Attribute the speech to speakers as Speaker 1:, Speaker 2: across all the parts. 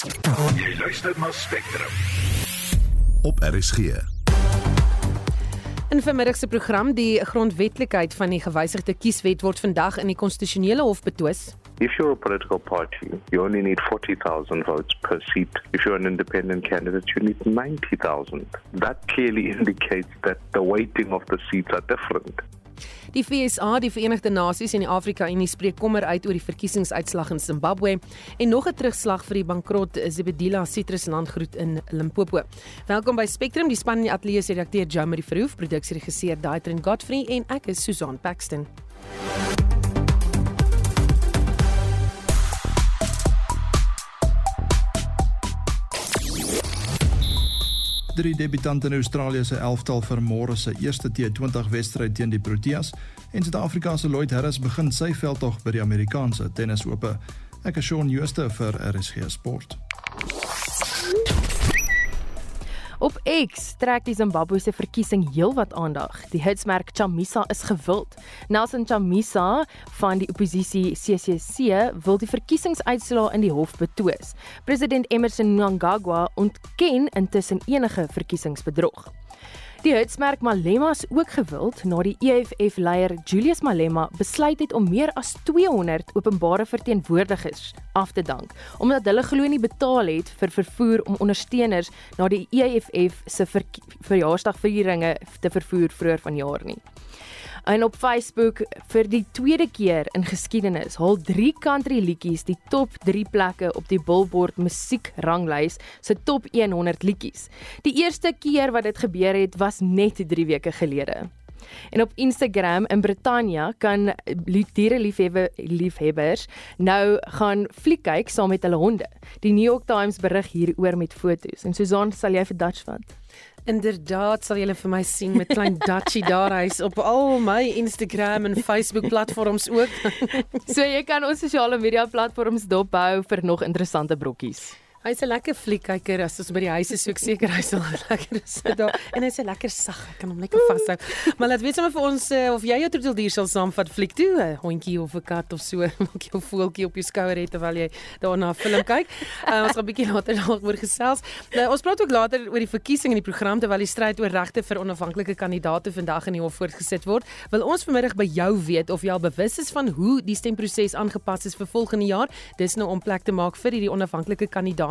Speaker 1: Jy luister na Spectrum.
Speaker 2: op RSG.
Speaker 3: In vanmiddag se program die grondwetlikheid van die gewysigde kieswet word vandag in die konstitusionele hof betwis.
Speaker 4: If you're a political party, you only need 40,000 votes per seat. If you're an independent candidate, you need 90,000. That clearly indicates that the weighting of the seats are different.
Speaker 3: Die FSA, die Verenigde Nasies en die Afrika Unie spreek kommer uit oor die verkiesingsuitslag in Zimbabwe en nog 'n terugslag vir die bankrot Zebedila Citrus landgroot in Limpopo. Welkom by Spectrum, die span in die ateljee se redakteur Jamie Verhoef, produksieregisseur Daitrin Godfrey en ek is Susan Paxton.
Speaker 5: Drie debutante in Australië se elftal vir môre se eerste T20 wedstryd teen die Proteas en Suid-Afrika se Lloyd Harris begin sy veldtog by die Amerikaanse Tennisope. Ek is Shaun Schuster vir RSG Sport.
Speaker 6: Op X trek die Zimbabwese verkiesing heelwat aandag. Die hitsmerk Chamisa is gewild. Nelson Chamisa van die oppositie CCC wil die verkiesingsuitslae in die hof betwis. President Emmerson Mnangagwa ontken intussen enige verkiesingsbedrog. Die hitsmerk Malema is ook gewild na die EFF-leier Julius Malema besluit het om meer as 200 openbare verteenwoordigers af te dank omdat hulle glo nie betaal het vir vervoer om ondersteuners na die EFF se ver verjaarsdagvieringe te vervoer vroeër vanjaar nie. En op Facebook vir die tweede keer in geskiedenis haal 3 country liedjies die top 3 plekke op die Billboard musiekranglys se top 100 liedjies. Die eerste keer wat dit gebeur het was net 3 weke gelede. En op Instagram in Brittanje kan diereliefhebbers nou gaan fliek kyk saam met hulle honde. Die New York Times berig hieroor met foto's. En Susan, sal jy vir Dutch vat?
Speaker 3: Inderdaad sal julle vir my sien met klein Dutchie daar hy's op al my Instagram en Facebook platforms ook.
Speaker 6: So jy kan ons sosiale media platforms dophou vir nog interessante brokkies.
Speaker 3: Hy's 'n lekker fliekkyker as ons by die huis is, so ek seker hy sal lekker sit daar en hy's 'n lekker sag, ek kan hom lekker vashou. Maar laat weet sommer vir ons uh, of jy jou troeteldier sal saamvat fliek toe, 'n hondjie of 'n kat of so, maak jou voeltjie op jou skouer hê terwyl jy daarna 'n film kyk. Uh, ons gaan 'n bietjie later daaroor gesels. Uh, ons praat ook later oor die verkiesing in die program terwyl die stryd oor regte vir onafhanklike kandidaate vandag in die hof voortgesit word. Wil ons vanmiddag by jou weet of jy al bewus is van hoe die stemproses aangepas is vir volgende jaar. Dis nou om plek te maak vir hierdie onafhanklike kandidaate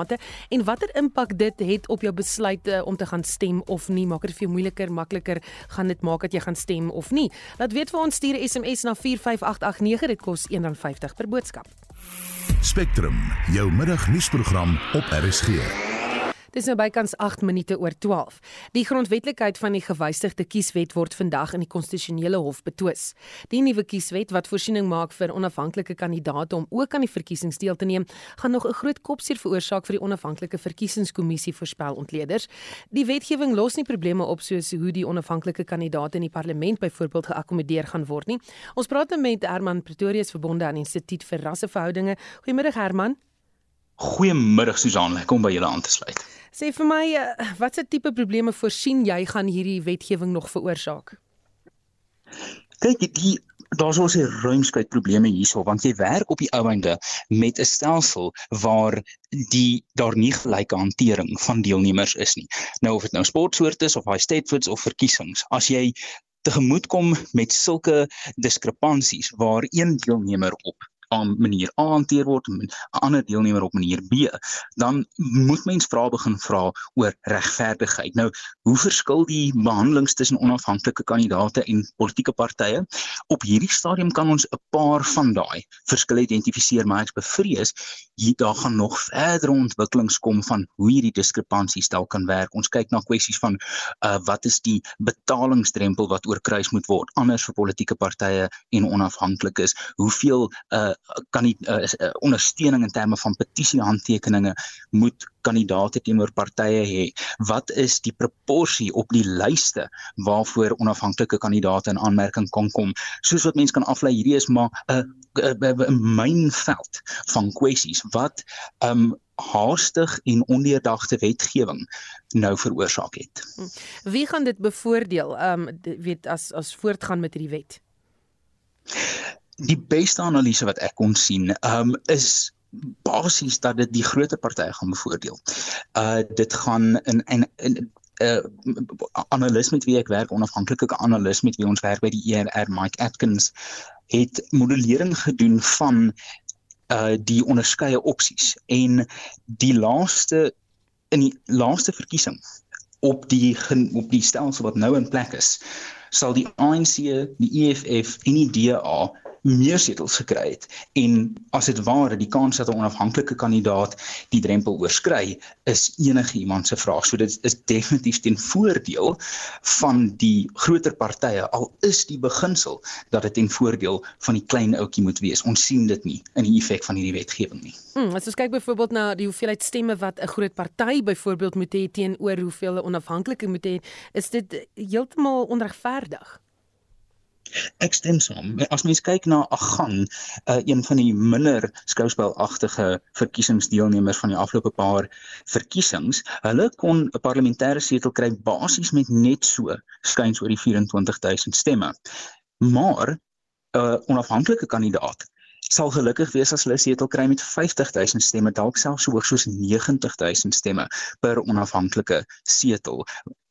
Speaker 3: en watter impak dit het op jou besluite om te gaan stem of nie. Maak dit vir jou moeiliker, makliker gaan dit maak dat jy gaan stem of nie. Laat weet vir ons stuur 'n SMS na 45889 dit kos R1.50 per boodskap.
Speaker 2: Spectrum, jou middagnuusprogram op RSG.
Speaker 3: Dis nou bykans 8 minute oor 12. Die grondwetlikheid van die gewysigde kieswet word vandag in die konstitusionele hof betwis. Die nuwe kieswet wat voorsiening maak vir onafhanklike kandidaate om ook aan die verkiesings deel te neem, gaan nog 'n groot kopseer veroorsaak vir die onafhanklike verkiesingskommissie voorspel ontleeders. Die wetgewing los nie probleme op soos hoe die onafhanklike kandidaate in die parlement byvoorbeeld geakkommodeer gaan word nie. Ons praat nou met Herman Pretorius verbonde aan Instituut vir Rasseverhoudinge. Goeiemôre Herman.
Speaker 7: Goeiemiddag Susan, lekker om by julle aan te sluit.
Speaker 3: Sê vir my, eh, watse tipe probleme voorsien jy gaan hierdie wetgewing nog veroorsaak?
Speaker 7: Kyk, die daar's ons 'n ruimskheid probleme hierso want jy werk op die ouende met 'n stelsel waar die daar nie gelyke hantering van deelnemers is nie. Nou of dit nou sportsoorte is of high state votes of verkiesings, as jy tegemoet kom met sulke diskrepansies waar een deelnemer op aan manier A hanteer word en 'n ander deelnemer op manier B, dan moet mens vra begin vra oor regverdigheid. Nou, hoe verskil die behandelings tussen onafhanklike kandidaate en politieke partye? Op hierdie stadium kan ons 'n paar van daai verskille identifiseer, maar ek bevrees hier daar gaan nog verdere ontwikkelings kom van hoe hierdie diskrepansies stel kan werk. Ons kyk na kwessies van uh wat is die betalingsdrempel wat oorkruis moet word anders vir politieke partye en onafhanklikes? Hoeveel uh kan die uh, uh, ondersteuning in terme van petisiehandtekeninge moet kandidate teenoor partye hê wat is die proporsie op die lyste waarvoor onafhanklike kandidate in aanmerking kan kom soos wat mense kan aflei hierdie is maar 'n 'n mynveld van kwessies wat um haastig en ondeurdagte wetgewing nou veroorsaak het.
Speaker 3: Wie gaan dit bevoordeel? Um weet as as voortgaan met hierdie wet?
Speaker 7: Die beste analise wat ek kon sien, um is basies dat dit die groter partye gaan bevoordeel. Uh dit gaan in in, in 'n uh, analis met wie ek werk, onafhanklike analis met wie ons werk by die ERR Mike Atkins het modellering gedoen van uh die onderskeie opsies en die laaste in die laaste verkiesing op die op die stelsel wat nou in plek is sal die ANC, die EFF en die DA meer setels gekry het en as dit ware die kans dat 'n onafhanklike kandidaat die drempel oorskry is enige iemand se vraag. So dit is definitief ten voordeel van die groter partye al is die beginsel dat dit ten voordeel van die klein ouetjie moet wees. Ons sien dit nie in die effek van hierdie wetgewing nie.
Speaker 3: Hmm, as ons kyk byvoorbeeld na die hoeveelheid stemme wat 'n groot party byvoorbeeld moet hê teenoor hoeveel 'n onafhanklike moet hê, is dit heeltemal onregverdig.
Speaker 7: Ek stem saam. As mens kyk na Agang, uh, een van die minder skouspelagtige verkiesingsdeelnemers van die afgelope paar verkiesings, hulle kon 'n parlementêre setel kry basies met net so skuins oor die 24000 stemme. Maar 'n uh, onafhanklike kandidaat sal gelukkig wees as hulle setel kry met 50000 stemme, dalk selfs so hoog soos 90000 stemme per onafhanklike setel.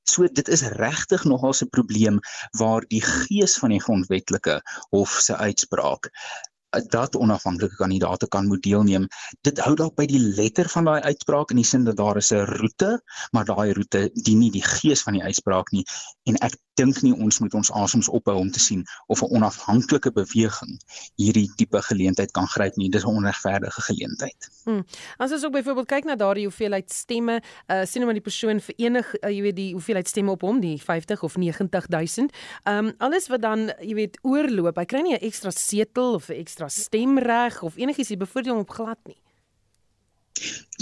Speaker 7: So dit is regtig nogal 'n probleem waar die gees van die grondwetlike hof se uitspraak dat onafhanklike kandidaate kan moet deelneem. Dit hou dalk by die letter van daai uitspraak in die sin dat daar is 'n roete, maar daai roete dien nie die gees van die uitspraak nie en ek dink nie ons moet ons asems ophou om te sien of 'n onafhanklike beweging hierdie tipe geleentheid kan gryp nie. Dis 'n onregverdige geleentheid.
Speaker 3: Hmm. As ons ook byvoorbeeld kyk na daardie hoeveelheid stemme, uh sien ons maar die persoon verenig, uh, jy weet die hoeveelheid stemme op hom, die 50 of 90000. Um alles wat dan, jy weet, oorloop, hy kry nie 'n ekstra setel of 'n ekstra stemreg of enigiets hier bevoordeel hom op glad nie.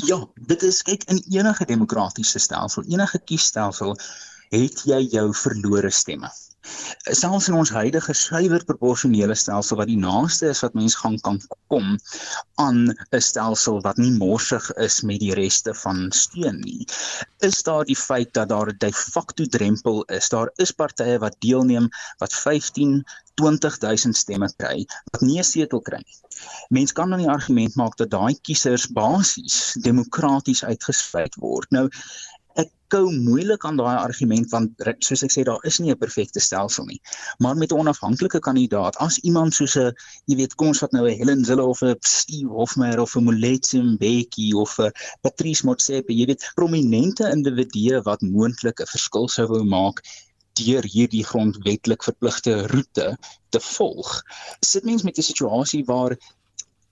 Speaker 7: Ja, dit is kyk in enige demokratiese stelsel, enige kiesstelsel het jy jou verlore stemme. Selfs in ons huidige suiwer proporsionele stelsel wat die naaste is wat mens gaan kan kom aan 'n stelsel wat nie morsig is met die reste van steun nie, is daar die feit dat daar 'n de facto drempel is. Daar is partye wat deelneem wat 15 20000 stemme kry wat nie 'n setel kry nie. Mens kan dan die argument maak dat daai kiesers basies demokraties uitgesluit word. Nou ek kou moeilik aan daai argument want soos ek sê daar is nie 'n perfekte stelsel nie. Maar met 'n onafhanklike kandidaat, as iemand soos 'n jy weet kom ons vat nou 'n Helen Zille of 'n Steve Hofmeyr of 'n Moletsi Mbeki of 'n Patrice Motsepe, jy weet prominente individue wat moontlik 'n verskil sou wou maak deur hierdie grondwetlik verpligte roete te volg. Sit mens met 'n situasie waar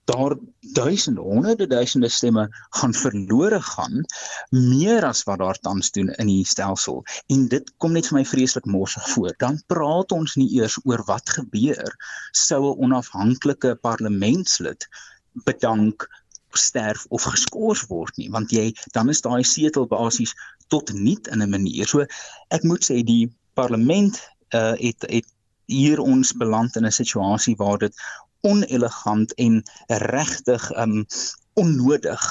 Speaker 7: daar duisende honderde duisende stemme gaan verlore gaan meer as wat daar tans doen in die stelsel. En dit kom net vir my vreeslik morsig voor. Dan praat ons nie eers oor wat gebeur sou 'n onafhanklike parlementslid bedank sterf of geskort word nie want jy dan is daai setel basies tot niet in 'n manier. So ek moet sê die parlement uh, het het hier ons beland in 'n situasie waar dit onelegant en regtig um onnodig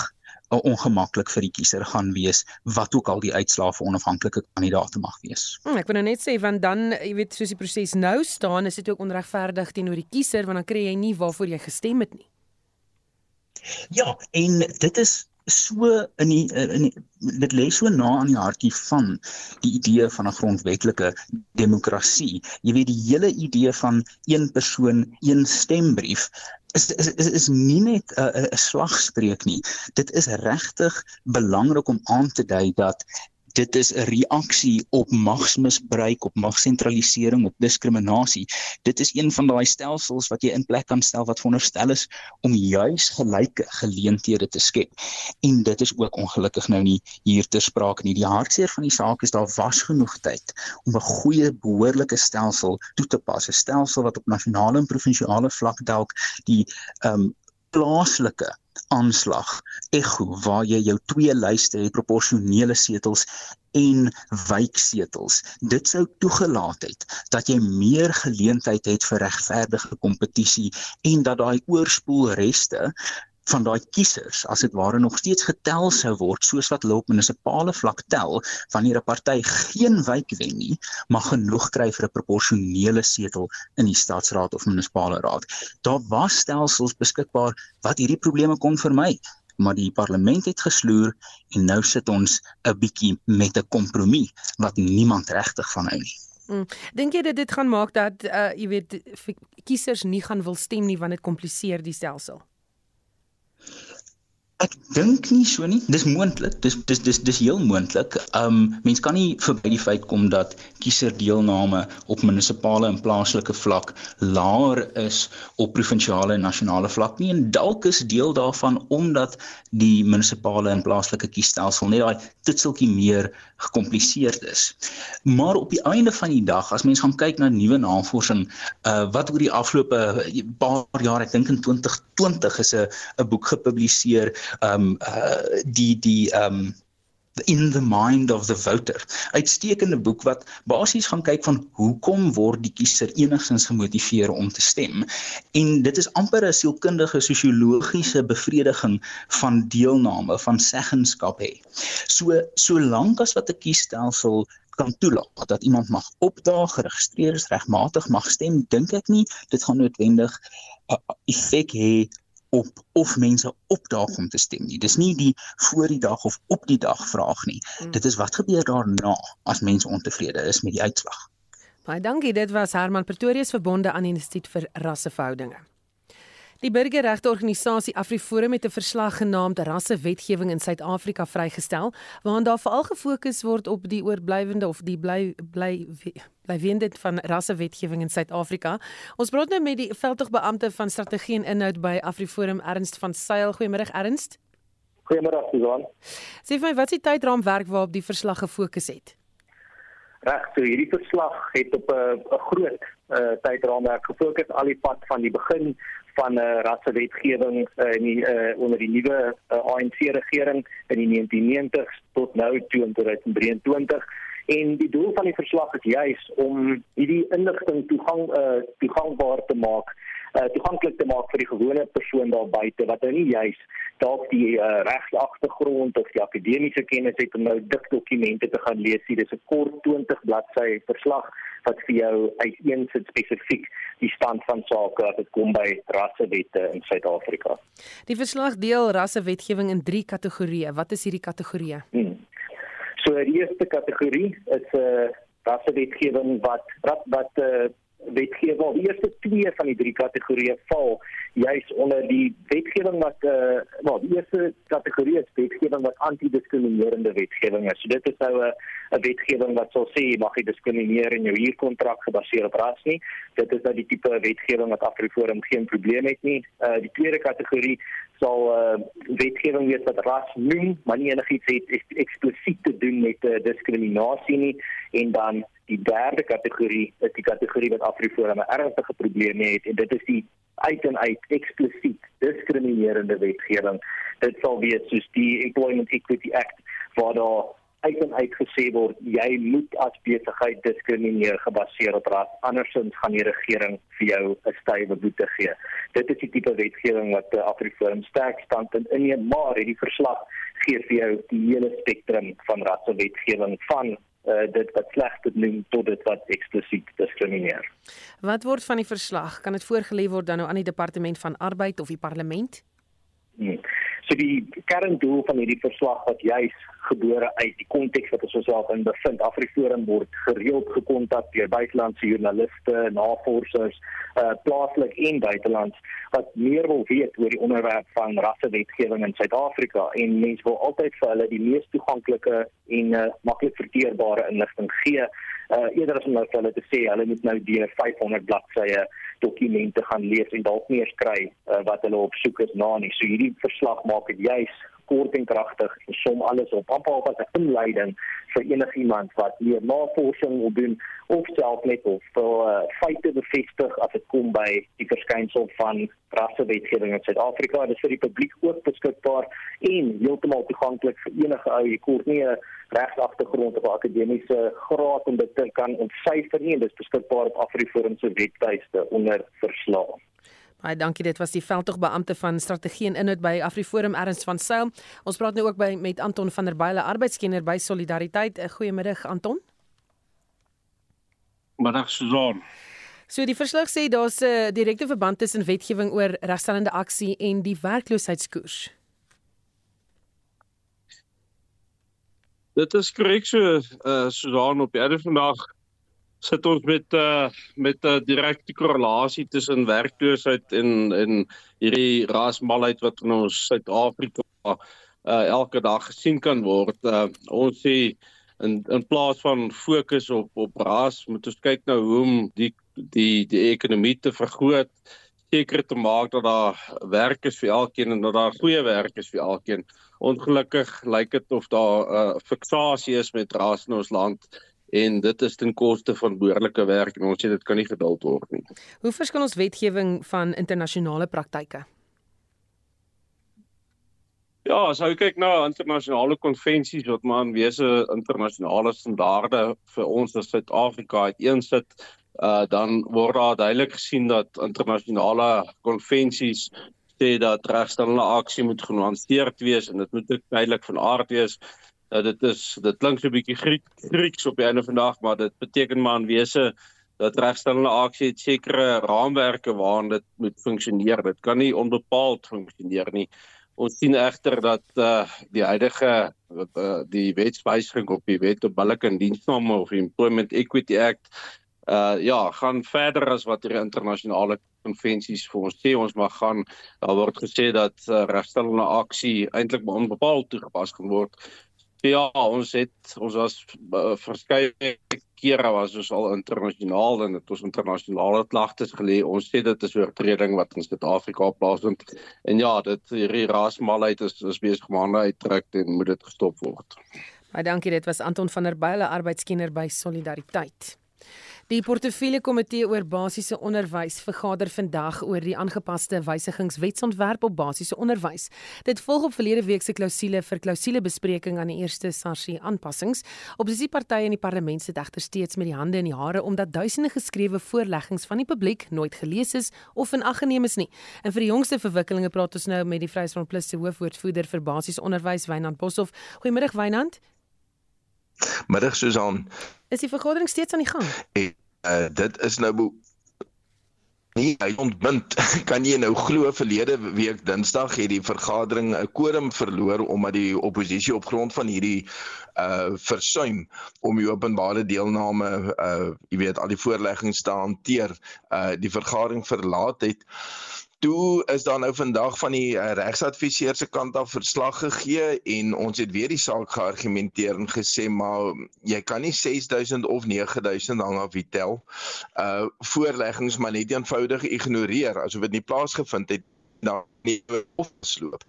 Speaker 7: uh, ongemaklik vir die kiezer gaan wees wat ook al die uitslae vir onafhanklike kandidaate mag wees.
Speaker 3: Hmm, ek wil nou net sê want dan jy weet soos die proses nou staan is dit ook onregverdig teenoor die kiezer want dan kry jy nie waarvoor jy gestem het nie.
Speaker 7: Ja, en dit is so in die in die, dit lê so na aan die hartjie van die idee van 'n grondwetlike demokrasie. Jy weet die hele idee van een persoon, een stembrief is is is, is nie net 'n 'n slagspreuk nie. Dit is regtig belangrik om aan te dui dat dit is 'n reaksie op magsmisbruik, op magsentralisering, op diskriminasie. Dit is een van daai stelsels wat jy in plek kan stel wat veronderstel is om juis gelyke geleenthede te skep. En dit is ook ongelukkig nou nie hier ter sprake nie. Die hartseer van die saak is daar was genoeg tyd om 'n goeie behoorlike stelsel toe te pas, 'n stelsel wat op nasionale en provinsiale vlak dalk die ehm um, plaaslike aanslag. Ego waar jy jou twee lyste het proporsionele setels en wijksetels dit sou toegelaat het dat jy meer geleentheid het vir regverdige kompetisie en dat daai oorspoel reste van daai kiesers as dit ware nog steeds getel sou word soos wat hulle op munisipale vlak tel wanneer 'n party geen wijk wen nie, maar genoeg kry vir 'n proporsionele setel in die stadsraad of munisipale raad. Daar was stelsels beskikbaar wat hierdie probleme kon vermy maar die parlement het gesloer en nou sit ons 'n bietjie met 'n kompromie wat niemand regtig van hou nie.
Speaker 3: Mm. Dink jy dit dit gaan maak dat uh jy weet kiesers nie gaan wil stem nie want dit kompliseer die stelsel?
Speaker 7: Ek dink nie so nie. Dis moontlik. Dis dis dis dis heel moontlik. Um mens kan nie verby die feit kom dat kieserdeelname op munisipale en plaaslike vlak laer is op provinsiale en nasionale vlak nie. En dalk is deel daarvan omdat die munisipale en plaaslike kiesstelsel net daai titseltjie meer gekompliseerd is. Maar op die einde van die dag, as mens gaan kyk na nuwe navorsing, uh wat oor die afgelope paar jaar, ek dink in 2020 is 'n 'n boek gepubliseer um uh, die die um in the mind of the voter. Uitstekende boek wat basies gaan kyk van hoekom word die kiezer enigstens gemotiveer om te stem. En dit is amper 'n sielkundige sosiologiese bevrediging van deelname, van seggenskap hê. So solank as wat 'n kiesstelsel kan toelaat dat iemand mag opdaag, geregistreer is, regmatig mag stem, dink ek nie dit gaan noodwendig 'n effek hê op of mense opdaag om te stem nie. Dis nie die voor die dag of op die dag vraag nie. Hmm. Dit is wat gebeur daarna as mense ontevrede is met die uitslag.
Speaker 3: Baie dankie. Dit was Herman Pretorius verbonde aan die Instituut vir Rasseverhoudinge. Die burgerregteorganisasie AfriForum het 'n verslag genaamd Rassewetgewing in Suid-Afrika vrygestel, waarin daar veral gefokus word op die oorblywende of die bly bly blywende van rassewetgewing in Suid-Afrika. Ons praat nou met die veldtogbeampte van strategie en inhoud by AfriForum Ernst van Sail. Goeiemôre Ernst.
Speaker 8: Goeiemôre Susan.
Speaker 3: Sê vir my, wat is die tydraamwerk waarop die verslag gefokus het?
Speaker 8: Reg, so hierdie verslag het op 'n groot uh, tydraamwerk gefokus al die pad van die begin van 'n uh, rassewetgewing uh, in die uh, onder die nuwe uh, ANC regering in die 1990s tot nou toe in 2023 en die doel van die verslag is juis om hierdie inligting toegang uh, toegankbaar te maak uh, toeganklik te maak vir die gewone persoon daar buite wat nou nie juis dalk die uh, regsagtergrond of die akademiese kennis het om nou dik dokumente te gaan lees. Dit is 'n kort 20 bladsy verslag wat vir jou uiteensit spesifiek die stand van sake as dit kom by rassewette in Suid-Afrika.
Speaker 3: Die verslag deel rassewetgewing in 3 kategorieë. Wat is hierdie kategorieë? Hmm.
Speaker 8: So die eerste kategorie is 'n uh, rassewetgewing wat wat wat uh, wetgewing, die eerste twee van die drie kategorieë val juis onder die wetgewing wat eh uh, wel die eerste kategorie is wetgewing wat antidiskriminerende wetgewing is. So dit is nou 'n 'n wetgewing wat sal sê jy mag nie diskrimineer in jou huurkontrak gebaseer op ras nie. Dit is nou die tipe wetgewing wat Afriforum geen probleem het nie. Eh uh, die tweede kategorie sal uh, wetgewing wees wat ras noem, maar nie enigiets het eksplisiet te doen met uh, diskriminasie nie en dan Die derde kategorie is die kategorie wat Afriforum 'n ernstige probleem het en dit is die uit en uit eksplisiet diskriminerende wetgewing. Dit sal wees soos die Employment Equity Act waar daar uit en uit gesê word jy moet as besigheid diskrimineer gebaseer op ras andersins gaan die regering vir jou 'n stywe boete gee. Dit is die tipe wetgewing wat Afriforum sterk stand in inneem, maar hierdie verslag gee vir jou die hele spektrum van rassewetgewing van uh, dit wat sleg te noem tot dit wat eksplisiet diskrimineer.
Speaker 3: Wat word van die verslag? Kan dit voorgelê word dan nou aan die departement van arbeid of die parlement?
Speaker 8: Hmm. So die kerndoel van hierdie verslag wat juis gebore uit die konteks wat ons osself in bevind, Afriforum word gereeld gekontak deur buitelandse joernaliste, navorsers, uh plaaslik en buitelands wat meer wil weet oor die onderwerp van rassewetgewing in Suid-Afrika en mense wil altyd vir hulle die mees toeganklike en uh, maklik verteerbare inligting gee. Uh eerder as om nou vir hulle te sê hulle moet nou deur 500 bladsye dokumente gaan lees en dalk nie eens kry uh, wat hulle op soek is na nie. So hierdie verslag maak dit juis kort en kragtig en som alles op. Amper as 'n inleiding vir enigiemand wat meer navorsing wil doen of self net of uh, feite bevestig as dit kom by die verskynsel van rassewetgewing in Suid-Afrika. Dit is vir die publiek ook beskikbaar en heeltemal toeganklik vir enige ou. Jy kort nie 'n regsagtergrond of akademiese graad om dit te kan ontsyfer nie. Dit is beskikbaar op Afriforum se webtuiste onder verslae.
Speaker 3: Baie dankie. Dit was die veldtogbeampte van strategie en inhoud by Afriforum Erns van Sail. Ons praat nou ook by met Anton van der Byle, arbeidskenner by Solidariteit. Goeiemiddag Anton.
Speaker 9: Middag Susan.
Speaker 3: So die verslag sê daar's 'n uh, direkte verband tussen wetgewing oor regstellende aksie en die werkloosheidskoers.
Speaker 9: Dit is korrek so uh Susan op hierdie vandag sit ons met uh met 'n uh, direkte korrelasie tussen werkloosheid en en hierdie rasmalheid wat in ons Suid-Afrika uh elke dag gesien kan word. Uh ons sê in in plaas van fokus op op ras moet ons kyk nou hoe om die die die ekonomie te vergroot seker te maak dat daar werk is vir elkeen en dat daar goeie werk is vir elkeen. Ongelukkig lyk dit of daar 'n uh, fiksasie is met ras in ons land en dit is ten koste van behoorlike werk en ons sê dit kan nie geduld word nie.
Speaker 3: Hoe verskil ons wetgewing van internasionale praktyke?
Speaker 9: Ja, as jy kyk na internasionale konvensies wat maar in wese internasionale standaarde vir ons as Suid-Afrika uiteensit, uh dan word daar duidelik gesien dat internasionale konvensies sê dat regstellende aksie moet genuanceerd wees en dit moet duidelik van aard wees. Uh, dit is dit klink so 'n bietjie Griek, Grieks op die einde van die dag, maar dit beteken maar in wese dat regstellende aksie het sekere raamwerke waarin dit moet funksioneer. Dit kan nie onbepaald funksioneer nie. Ons sien egter dat uh die huidige uh, die wetswysiging op die wet op billike diensname of Employment Equity Act uh ja, gaan verder as wat die internasionale konvensies vir ons sê ons mag gaan. Daar word gesê dat uh, regstellende aksie eintlik onbepaald toegepas kan word. Ja, ons het ons was uh, verskeie kere was ons al internasionaal en het ons internasionale klagtes gelê. Ons sê dit is 'n oortreding wat in Suid-Afrika plaasvind. En ja, dit hierdie rasmalheid is is besig om aan uitdruk en moet dit gestop word.
Speaker 3: Baie dankie. Dit was Anton van der Byle, arbeidskenner by Solidariteit. Die portefeulje komitee oor basiese onderwys vergader vandag oor die aangepaste wysigingswetsontwerp op basiese onderwys. Dit volg op verlede week se klousule vir klousulebespreking aan die eerste SARSI aanpassings. Oppositiepartye in die parlement sit egter steeds met die hande in die hare omdat duisende geskrewe voorleggings van die publiek nooit gelees is of in ag geneem is nie. En vir die jongste verwikkelinge praat ons nou met die Vryheidsfront Plus se hoofwoordvoerder vir basiese onderwys, Wynand Boshoff. Goeiemiddag Wynand.
Speaker 10: Middag Susan.
Speaker 3: Is die vergadering steeds aan die gang?
Speaker 10: En uh, dit is nou nie hy ontbind kan jy nou glo verlede week Dinsdag het die vergadering 'n quorum verloor omdat die oppositie op grond van hierdie uh versuim om die openbare deelname uh jy weet al die voorleggings te hanteer uh die vergadering verlaat het toe is daar nou vandag van die uh, regsadviseur se kant af verslag gegee en ons het weer die saak geargumenteer en gesê maar jy kan nie 6000 of 9000 hang af wie tel. Uh voorleggings maar net eenvoudig ignoreer asof dit nie plaasgevind het dan nie opsloop.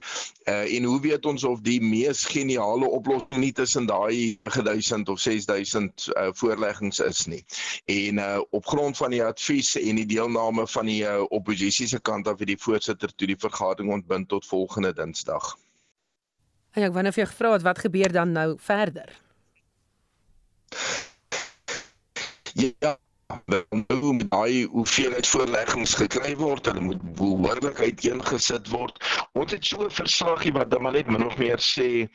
Speaker 10: Uh en hoe weet ons of die mees geniale oplossing nie tussen daai 1000 of 6000 uh voorleggings is nie. En uh op grond van die advies en die deelname van die uh, oppositie se kant af het die voorsitter toe die vergadering ontbind tot volgende Dinsdag.
Speaker 3: En ek vir jou gevra het wat gebeur dan nou verder?
Speaker 10: Ja, nou met daai hoeveelheid voorleggings gekry word, hulle moet behoorlik uiteengesit word. Ons het so 'n verslaggie wat dan maar net min of meer sê,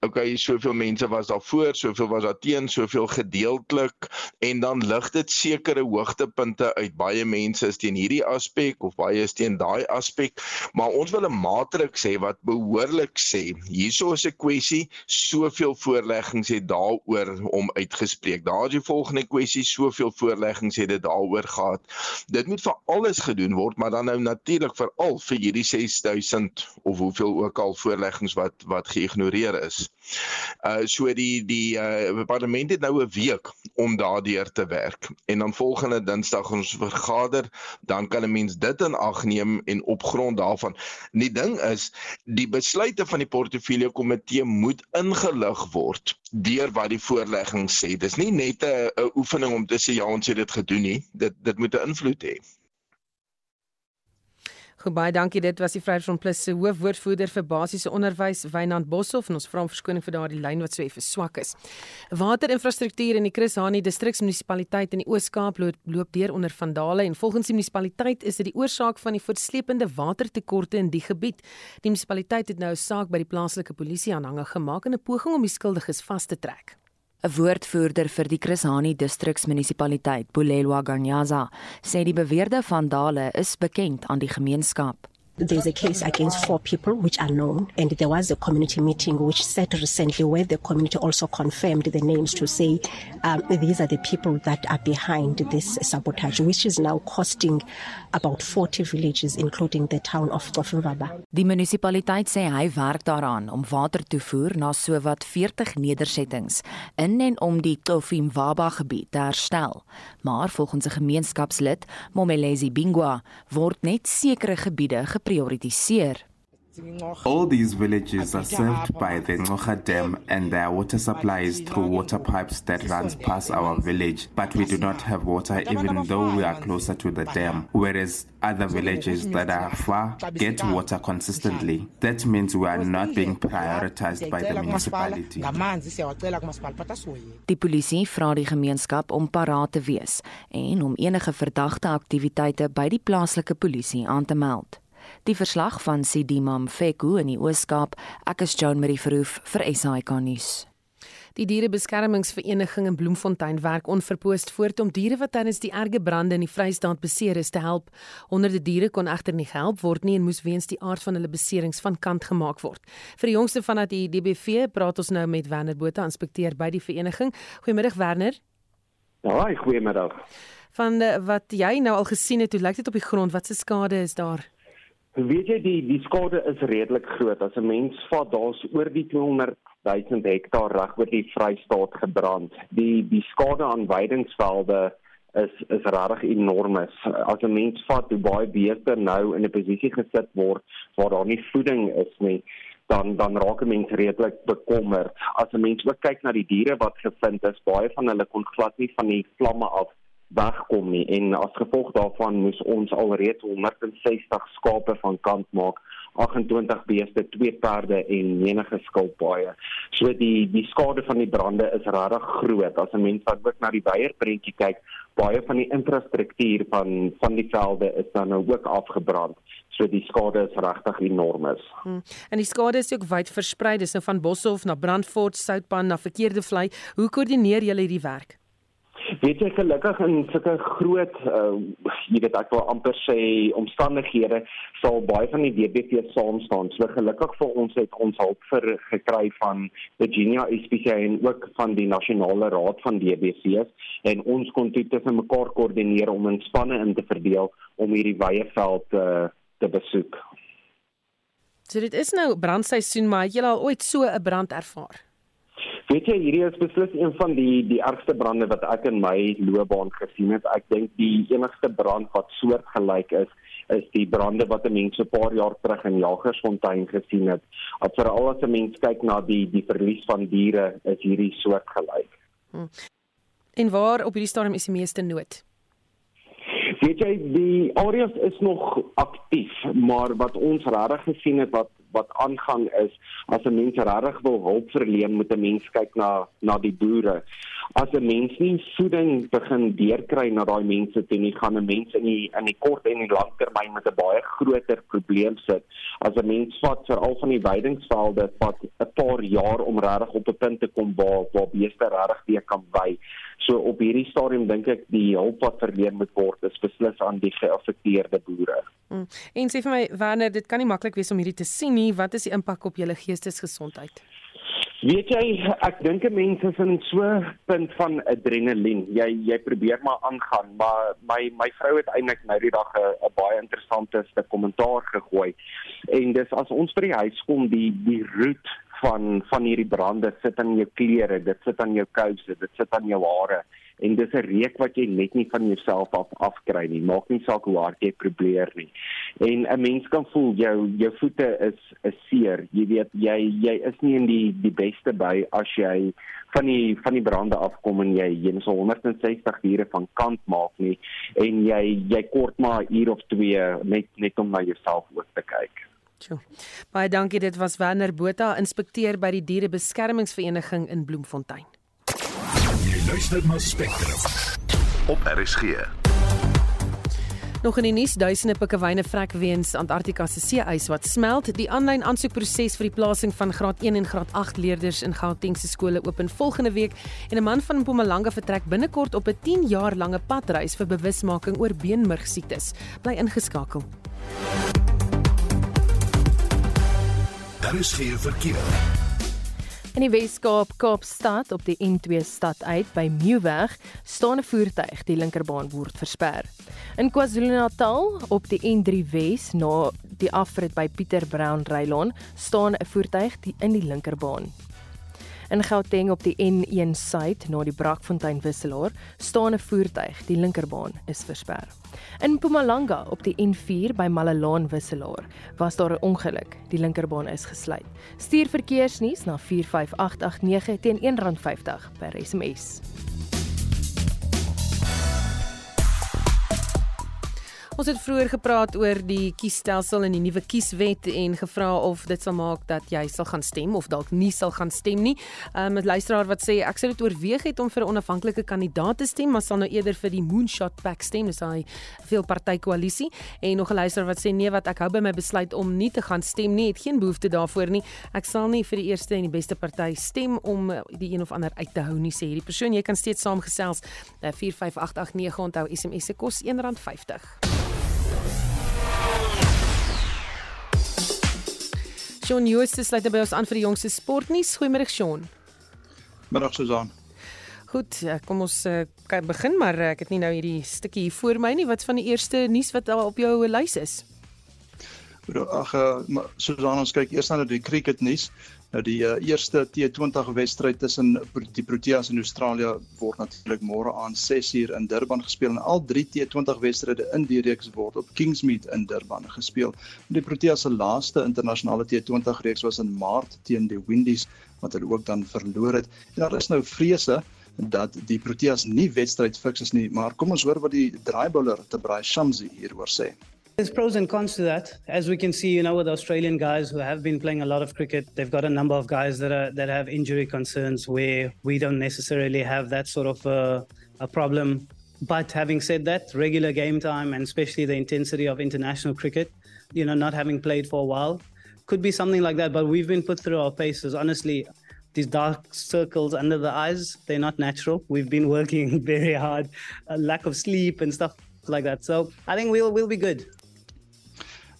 Speaker 10: okay, soveel mense was daar voor, soveel was daar teen, soveel gedeeltelik en dan lig dit sekere hoogtepunte uit. Baie mense is teen hierdie aspek of baie is teen daai aspek, maar ons wil 'n matriks hê wat behoorlik sê, hierso is 'n kwessie, soveel voorleggings het daaroor om uitgespreek. Daar is die volgende kwessie, soveel voorleggings het dit daaroor gehad. Dit moet vir alles gedoen word, maar dan nou natuurlik vir al vir hierdie 6000 of hoeveel ook al voorleggings wat wat geïgnoreer is. Uh so die die uh parlement het nou 'n week om daardeur te werk en dan volgende Dinsdag ons vergader, dan kan 'n mens dit in ag neem en op grond daarvan. Die ding is, die besluite van die portefeulje komitee moet ingelig word deur wat die voorlegging sê. Dis nie net 'n oefening om te sê ja, ons het dit gedoen nie. Dit dit moet 'n invloed hê.
Speaker 3: Goed, baie dankie. Dit was die Vryheidsfront Plus se hoofwoordvoerder vir basiese onderwys, Wynand Boshoff, en ons vra om verskoning vir daardie lyn wat so effe swak is. Waterinfrastruktuur in die Chris Hani distriksmunisipaliteit in die Oos-Kaap loop, loop deur onder vandale en volgens die munisipaliteit is dit die oorsaak van die voortsleepende watertekorte in die gebied. Die munisipaliteit het nou 'n saak by die plaaslike polisie aanhange gemaak in 'n poging om die skuldiges vas te trek.
Speaker 11: 'n Woordvoerder vir die Chris Hani distriksmunisipaliteit, Bulelwa Ganyaza, sê die beweerde vandale is bekend aan die gemeenskap.
Speaker 12: There's a case against four people which are known, and there was a community meeting which set recently where the community also confirmed the names to say um, these are the people that are behind this sabotage, which is now costing about 40 villages, including the town of Kofimvaba.
Speaker 11: Die munisipaliteit sê hy werk daaraan om water toevoer na sowat 40 nedersettings in en om die Kofimvaba gebied te herstel. Maar volgens 'n gemeenskapslid, Momelezi Bingwa, word net sekere gebiede geprioritiseer.
Speaker 13: All these villages are served by the Ngocha Dam and their water supply is through water pipes that runs past our village. But we do not have water even though we are closer to the dam, whereas other villages that are far get water consistently. That means we are not being prioritized by the municipality.
Speaker 11: Die polisie vra die gemeenskap om paraat te wees en om enige verdagte aktiwiteite by die plaaslike polisie aan te meld. Die verslag van Sidimam Feku in die Oos-Kaap. Ek is Joan Marie Verhoef vir SAK nuus.
Speaker 3: Die dierebeskermingsvereniging in Bloemfontein werk onverpoost voort om diere wat tydens die erge brande in die Vrystaat beseer is te help. Honderde diere kon egter nie gehelp word nie en moes weens die aard van hulle beserings van kant gemaak word. Vir die jongste van dat die DBV praat ons nou met Werner Botha, inspekteur by die vereniging. Goeiemiddag Werner.
Speaker 14: Ja, goeiemiddag.
Speaker 3: Van eh, wat jy nou al gesien het, hoe lyk dit op die grond? Wat se skade is daar?
Speaker 14: Weet jy die die skade is redelik groot. As 'n mens vat daar's oor die 200 000 hektaar reg oor die Vrystaat gebrand. Die die skade aan weidingsvelde is is regtig enorm. As 'n mens vat hoe baie beeste nou in 'n posisie gesit word waar daar nie voeding is nie, dan dan raak 'n mens redelik bekommerd. As 'n mens ook kyk na die diere wat gevind is, baie van hulle kon glad nie van die vlamme af wegkom nie en as gevolg daarvan moes ons alreeds 160 skape van kant maak 28 beeste, twee perde en menige skilpaaie. So die die skade van die brande is regtig groot. As 'n mens wat ook na die beierprentjie kyk, baie van die infrastruktuur van van die velde is dan nou ook afgebrand. So die skade is regtig enorm.
Speaker 3: Hmm. En die skade is ook wyd versprei, dis nou van Boshoff na Brandfort, Soutpan na Verkeerde Vlei. Hoe koördineer julle hierdie werk?
Speaker 14: Weet jy gelukkig in sulke groot uh jy weet ek wil amper sê omstandighede sal baie van die DBP saam staan. So gelukkig vir ons het ons hulp vir gekry van Virginia SPCA en ook van die nasionale raad van DBC's en ons kon dit tussen mekaar koördineer om in spanne in te verdeel om hierdie wye veld uh, te besoek.
Speaker 3: So dit is nou brandseisoen, maar het jy al ooit so 'n brand ervaar?
Speaker 14: Weet jy hierdie is beslis een van die die ergste brande wat ek in my loopbaan gesien het. Ek dink die enigste brand wat soortgelyk is is die brande wat mense 'n paar jaar terug in Jagersfontein gesien het. As veral as 'n mens kyk na die die verlies van diere is hierdie soortgelyk. Hmm.
Speaker 3: En waar op hierdie stadium is die meeste nood?
Speaker 14: Weet jy die areas is nog aktief, maar wat ons regtig gesien het wat wat aangaan is as 'n mens regtig wil hulp verleen moet 'n mens kyk na na die boere. As 'n mens nie voeding begin deurkry na daai mense toe nie, gaan 'n mens in die in die kort en die langtermyn met 'n baie groter probleem sit. As 'n mens vat vir al van die weidingsvelde vat 'n paar jaar om regtig op 'n punt te kom waar waar beeste regtig weer kan by. So op hierdie stadium dink ek die hulp wat verleen moet word is beslis aan die geaffekteerde boere.
Speaker 3: Hmm. En sê vir my Werner, dit kan nie maklik wees om hierdie te sien nie. Wat is die impak op julle geestesgesondheid?
Speaker 14: Weet jy, ek dink mense is in so 'n punt van adrenalien. Jy jy probeer maar aangaan, maar my my vrou het eintlik nou die dag 'n baie interessante stuk kommentaar gegooi. En dis as ons by die huis kom, die die roet van van hierdie brande sit aan jou klere, dit sit aan jou kouse, dit sit aan jou hare en dis 'n reuk wat jy net nie van jouself af afkry nie. Maak nie saak hoe hard jy probeer nie. En 'n mens kan voel jou jou voete is is seer. Jy weet jy jy is nie in die die beste by as jy van die van die brande afkom en jy jy so 160 ure van kant maak nie en jy jy kort maar 'n uur of twee net net om na jouself ook te kyk.
Speaker 3: Sjoe. Baie dankie. Dit was Werner Botha, inspekteur by die Dierebeskermingsvereniging in Bloemfontein.
Speaker 2: Jy luister na Spectrum op RSG.
Speaker 3: Nog in die nuus, duisende pikkewyne vrek weens Antarktika se see-ys wat smelt. Die aanlyn aansoekproses vir die plasing van graad 1 en graad 8 leerders in Gauteng se skole open volgende week en 'n man van Mpumalanga vertrek binnekort op 'n 10 jaar lange padreis vir bewusmaking oor beenmurgsiektes. Bly ingeskakel.
Speaker 2: Daar is geen verkeer.
Speaker 6: In die Wes-Kaap, Kaapstad op die N2 stad uit by Nieuweg, staan 'n voertuig, die linkerbaan word versper. In KwaZulu-Natal op die N3 Wes na die afrit by Pieter Brown Rylaan, staan 'n voertuig die in die linkerbaan. In Gauteng op die N1 suid na die Brakfontein wisselaar, staan 'n voertuig, die linkerbaan is versper. In Mpumalanga op die N4 by Malalaan wisselaar was daar 'n ongeluk. Die linkerbaan is gesluit. Stuur verkeersnuus na 45889 teen R1.50 per SMS.
Speaker 3: Ons het vroeër gepraat oor die kiesstelsel en die nuwe kieswet en gevra of dit sal maak dat jy sal gaan stem of dalk nie sal gaan stem nie. Um, 'n luisteraar wat sê ek sou dit oorweeg het om vir 'n onafhanklike kandidaat te stem, maar sal nou eerder vir die moonshot pack stem, dis hy veel party koalisie en nog 'n luisteraar wat sê nee wat ek hou by my besluit om nie te gaan stem nie, het geen behoefte daarvoor nie. Ek sal nie vir die eerste en die beste party stem om die een of ander uit te hou nie, sê hierdie persoon. Jy kan steeds saamgesels. 45889 onthou SMS se kos R1.50. Shaun Jooste sluit by ons aan vir die jongste sportnuus. Goeiemôre Shaun.
Speaker 5: Middag Susan.
Speaker 3: Goed, kom ons uh, kan begin maar eh, ek het nie nou hierdie stukkie hier voor my nie. Wat van die eerste nuus wat daar op jou lys is?
Speaker 5: Ag, uh, Susan, ons kyk eers na die cricket nuus. Nou die uh, eerste T20 wedstryd tussen die Proteas en Australië word natuurlik môre aan 6uur in Durban gespeel en al drie T20 wedstryde in die reeks word op Kingsmead in Durban gespeel. Die Proteas se laaste internasionale T20 reeks was in Maart teen die Windies wat hulle ook dan verloor het. En daar is nou vrese dat die Proteas nie wedstryd fiks is nie, maar kom ons hoor wat die draaibouler Tebray Shamsi hieroor sê.
Speaker 15: There's pros and cons to that. As we can see, you know, with Australian guys who have been playing a lot of cricket, they've got a number of guys that are that have injury concerns where we don't necessarily have that sort of uh, a problem. But having said that, regular game time and especially the intensity of international cricket, you know, not having played for a while, could be something like that. But we've been put through our paces. Honestly, these dark circles under the eyes, they're not natural. We've been working very hard, a lack of sleep and stuff like that. So I think we'll we'll be good.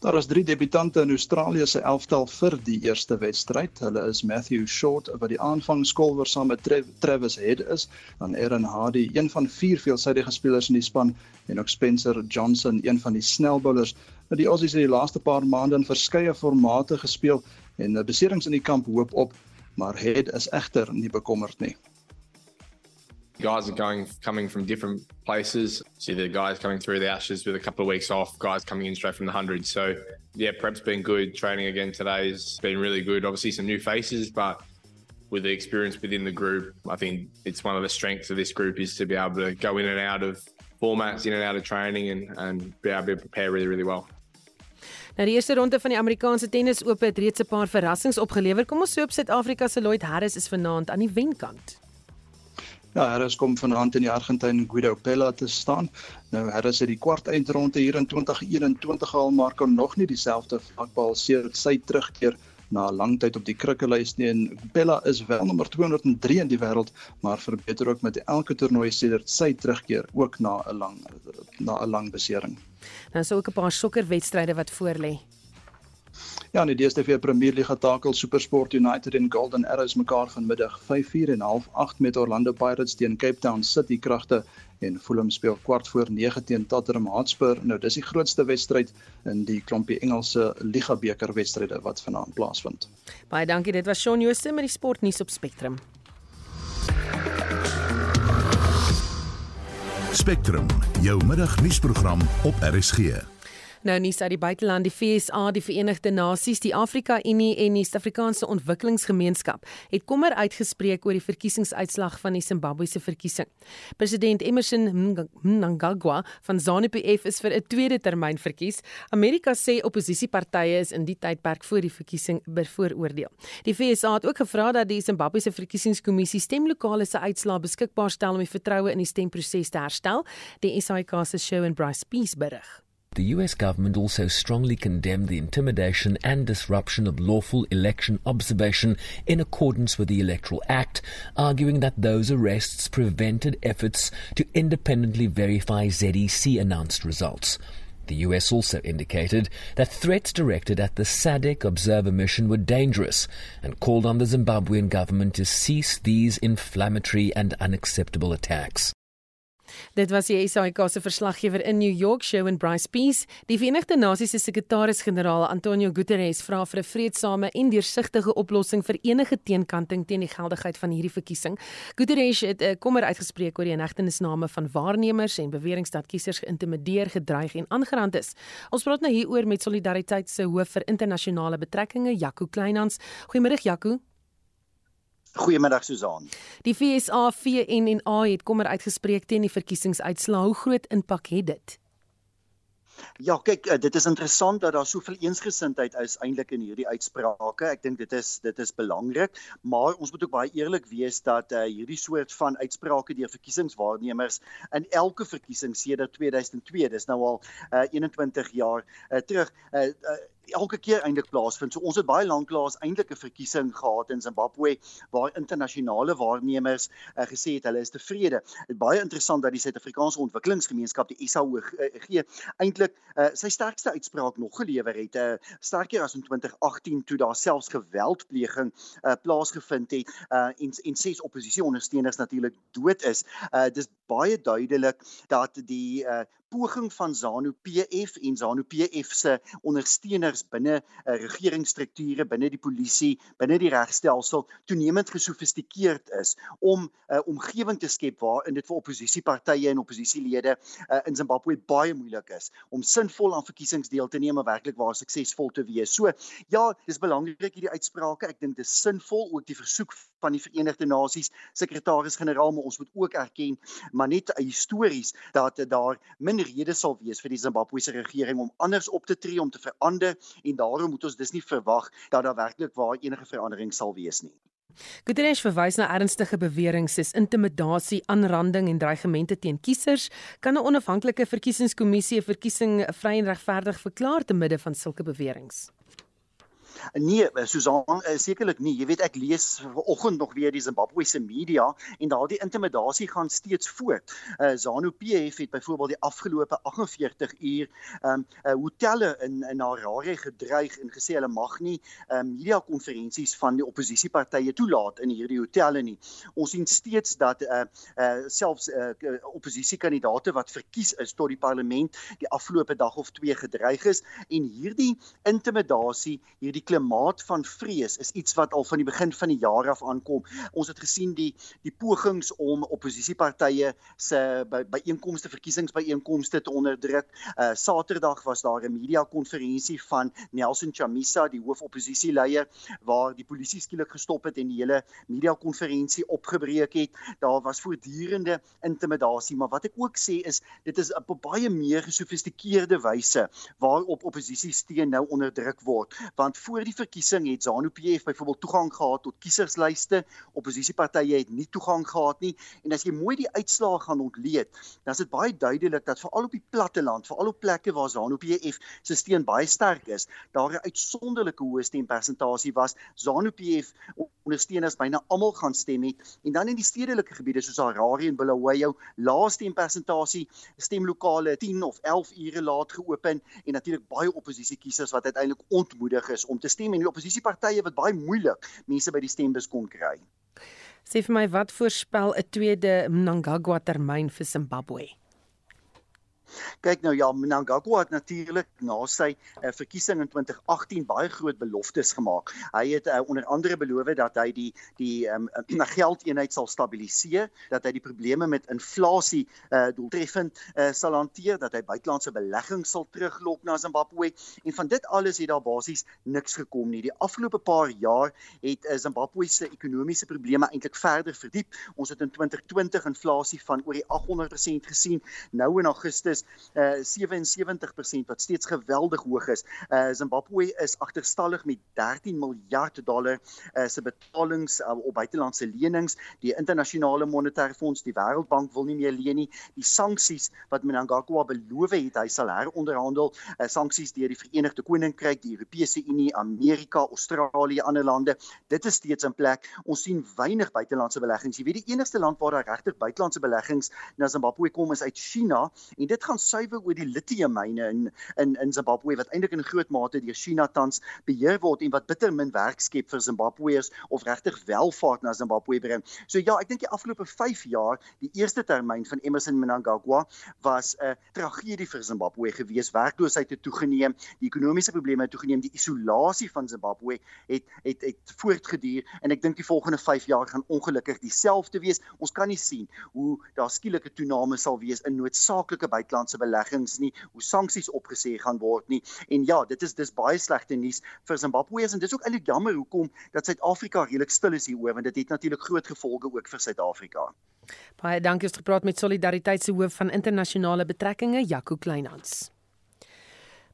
Speaker 5: Daar is drie debutante in Australië se elftal vir die eerste wedstryd. Hulle is Matthew Short wat die aanvangskolwer saam met Travis Head is, dan Aaron Hardy, een van vier veelsidige spelers in die span en ook Spencer Johnson, een van die snelbouers. Nou die Aussies het die laaste paar maande in verskeie formate gespeel en beserings in die kamp hoop op, maar Head is egter nie bekommerd nie.
Speaker 16: Guys are going coming from different places. See the guys coming through the Ashes with a couple of weeks off, guys coming in straight from the hundred. So yeah, prep's been good. Training again today has been really good. Obviously some new faces, but with the experience within the group, I think it's one of the strengths of this group is to be able to go in and out of formats, in and out of training, and and be able to prepare really really well.
Speaker 3: Nou die eerste ronde van die Amerikaanse tennis oop het reeds 'n paar verrassings opgelewer. Kom ons so op Suid-Afrika se Lloyd Harris is vanaand aan die wenkant.
Speaker 5: Ja, Harris kom vanaand in die Argentyn Guido Pella te staan. Nou Harris het die kwart eindronde hier in 2021 al maar kon nog nie dieselfde vlak behaal sedert sy terugkeer na 'n lang tyd op die krikkelys nie. En Pella is wel nommer 203 in die wêreld, maar verbeter ook met elke toernooi sedert sy terugkeer ook na 'n lang na 'n lang besering.
Speaker 3: Nou is ook 'n paar sokkerwedstryde wat voorlê.
Speaker 5: Ja, in die DStv Premier Liga takel SuperSport United en Golden Arrows mekaar vanmiddag 5:00 en 0:30 met Orlando Pirates teen Cape Town City Kragte en Fulham speel kwart voor 9 teen Tottenham Hotspur. Nou dis die grootste wedstryd in die klompie Engelse Liga beker wedstryde wat vanaand plaasvind.
Speaker 3: Baie dankie, dit was Shaun Jooste met die sportnuus op Spectrum.
Speaker 2: Spectrum, jou middagnuusprogram op RSG.
Speaker 3: Nou nuus uit die buiteland, die FSA, die Verenigde Nasies, die Afrika Unie en die Suid-Afrikaanse Ontwikkelingsgemeenskap het kommer uitgespreek oor die verkiesingsuitslag van die Zimbabwese verkiesing. President Emmerson Mnangagwa van ZANU-PF is vir 'n tweede termyn verkies. Amerika sê opposisiepartye is in die tydperk voor die verkiesing bevooroordeel. Die FSA het ook gevra dat die Zimbabwese verkiesingskommissie stemlokale se uitslae beskikbaar stel om die vertroue in die stemproses te herstel. Die SAK se show en Bryce Peace berig.
Speaker 17: The US government also strongly condemned the intimidation and disruption of lawful election observation in accordance with the Electoral Act, arguing that those arrests prevented efforts to independently verify ZEC announced results. The US also indicated that threats directed at the SADC observer mission were dangerous and called on the Zimbabwean government to cease these inflammatory and unacceptable attacks.
Speaker 3: Dit was die SAK se verslaggewer in New York, Shawn Bryce Peace. Die Verenigde Nasies se sekretaris-generaal Antonio Guterres vra vir 'n vreedsame en deursigtige oplossing vir enige teenkanting teen die geldigheid van hierdie verkiesing. Guterres het 'n kommer uitgespreek oor die inhegtenisname van waarnemers en beweringe dat kiesers geïntimideer, gedreig en aangerand is. Ons praat nou hieroor met Solidariteit se hoof vir internasionale betrekkinge, Jaco Kleinhans. Goeiemôre Jaco.
Speaker 18: Goeiemiddag Susan.
Speaker 3: Die FSA, VNNA het kommer uitgespreek teen die verkiesingsuitslae. Hoe groot impak het dit?
Speaker 18: Ja, kyk, eh, dit is interessant dat daar soveel eensgesindheid is eintlik in hierdie uitsprake. Ek dink dit is dit is belangrik, maar ons moet ook baie eerlik wees dat uh, hierdie soort van uitsprake deur verkiesingswaarnemers in elke verkiesing sedert 2002, dis nou al uh, 21 jaar uh, terug, uh, uh, elke keer eintlik plaasvind. So ons het baie lanklaas eintlik 'n verkiesing gehad in Zimbabwe waar internasionale waarnemers uh, gesê het hulle is tevrede. Dit baie interessant dat die Suid-Afrikaanse Ontwikkelingsgemeenskap die SAOG uh, eintlik uh, sy sterkste uitspraak nog gelewer het. Uh, sterker as in 2018 toe daar selfs geweldpleging uh, plaasgevind het uh, en en ses oppositieondersteuners natuurlik dood is. Uh, dis baie duidelik dat die uh, poging van ZANU PF en ZANU PF se ondersteuners binne uh, regeringsstrukture, binne die polisie, binne die regstelsel toenemend gesofistikeerd is om 'n uh, omgewing te skep waarin dit vir oppositiepartye en oppositielede uh, in Zimbabwe baie moeilik is om sinvol aan verkiesings deel te neem en werklik waar suksesvol te wees. So ja, dis belangrik hierdie uitsprake. Ek dink dit is sinvol ook die versoek van die Verenigde Nasies sekretaris-generaal, maar ons moet ook erken maar net histories dat daar min rede sal wees vir die Zimbabwese regering om anders op te tree om te verander en daarom moet ons dis nie verwag dat daar werklik waar enige verandering sal wees nie.
Speaker 3: Guterres verwys na ernstige beweringe soos intimidasie, aanranding en dreigemente teen kiesers. Kan 'n onafhanklike verkiesingskommissie 'n verkiesing vry en regverdig verklaar te midde van sulke beweringe?
Speaker 18: Nee, eh, Susan, uh, sekerlik nie. Jy weet ek lees vanoggend nog weer die Zimbabwese media en daardie intimidasie gaan steeds voort. Uh, ZANU-PF het byvoorbeeld die afgelope 48 uur um uh, hotelle in in Harare gedreig en gesê hulle mag nie uh, media konferensies van die oppositiepartye toelaat in hierdie hotelle nie. Ons sien steeds dat uh, uh selfs uh, oppositiekandidaate wat verkies is tot die parlement die afgelope dag of twee gedreig is en hierdie intimidasie, hierdie klimaat van vrees is iets wat al van die begin van die jaar af aankom. Ons het gesien die die pogings om oppositiepartye se byeenkomste, by verkiesingsbyeenkomste te onderdruk. Uh Saterdag was daar 'n media konferensie van Nelson Chamisa, die hoofoppositieleier, waar die polisie skielik gestop het en die hele media konferensie opgebreek het. Daar was voortdurende intimidasie, maar wat ek ook sê is dit is op baie meer gesofistikeerde wyse waarop oppositie steun nou onderdruk word. Want die verkiesing het ZANU-PF byvoorbeeld toegang gehad tot kieserslyste, oppositiepartye het nie toegang gehad nie. En as jy mooi die uitslae gaan ontleed, dan is dit baie duidelik dat veral op die platte land, veral op plekke waar ZANU-PF se steun baie sterk is, daar 'n uitsonderlike hoë stempersentasie was. ZANU-PF ondersteuners byna almal gaan stem het. En dan in die stedelike gebiede soos Harare en Bulawayo, laaste stempersentasie, stemlokale 10 of 11 ure laat geopen en natuurlik baie oppositiekiesers wat uiteindelik ontmoedig is om te stem en die oppositiepartye wat baie moeilik mense by die stembus kon kry.
Speaker 3: Sê vir my wat voorspel 'n tweede Mnangagwa termyn vir Zimbabwe?
Speaker 18: Kyk nou ja, Mnangagwa het natuurlik na sy uh, verkiesing in 2018 baie groot beloftes gemaak. Hy het uh, onder andere beloof dat hy die die um, geldeenheid sal stabiliseer, dat hy die probleme met inflasie uh, doeltreffend uh, sal hanteer, dat hy buitelandse beleggings sal teruglok na Zimbabwe en van dit alles het daar basies niks gekom nie. Die afgelope paar jaar het uh, Zimbabwe se ekonomiese probleme eintlik verder verdiep. Ons het in 2020 inflasie van oor die 800% gesien. Nou in Augustus uh, 77% wat steeds geweldig hoog is. Uh, Zimbabwe is agterstallig met 13 miljard dollar uh, se betalings uh, op buitelandse lenings. Die internasionale monetaire fonds, die Wêreldbank wil nie meer leen nie. Die sanksies wat Mnangagwa beloof het, hy sal heronderhandel, uh, sanksies deur die Verenigde Koninkryk, die Europese Unie, Amerika, Australië, ander lande. Dit is steeds in plek. Ons sien weinig buitelandse beleggings. Jy weet die enigste land waar daar regtig buitelandse beleggings na Zimbabwe kom is uit China en dit gaan suiwer oor die litiummyne in in in Zimbabwe wat eintlik in groot mate deur China tans beheer word en wat bitter min werk skep vir Zimbabweërs of regtig welvaart na Zimbabwe bring. So ja, ek dink die afgelope 5 jaar, die eerste termyn van Emmerson Mnangagwa was 'n tragedie vir Zimbabwe gewees. Werkloosheid het toegeneem, die ekonomiese probleme het toegeneem, die isolasie van Zimbabwe het het het voortgeduur en ek dink die volgende 5 jaar gaan ongelukkig dieselfde wees. Ons kan nie sien hoe daar skielike toename sal wees in noodsaaklike buitelandse beleggings nie, hoe sanksies opgesê gaan word nie. En ja, dit is dis baie slegte nuus vir Zimbabweërs en dit is ook eintlik jammer hoekom dat Suid-Afrika redelik stil is hieroor want dit het natuurlik groot gevolge ook vir Suid-Afrika.
Speaker 3: Baie dankie het gepraat met Solidariteit se hoof van internasionale betrekkinge, Jaco Kleinhans.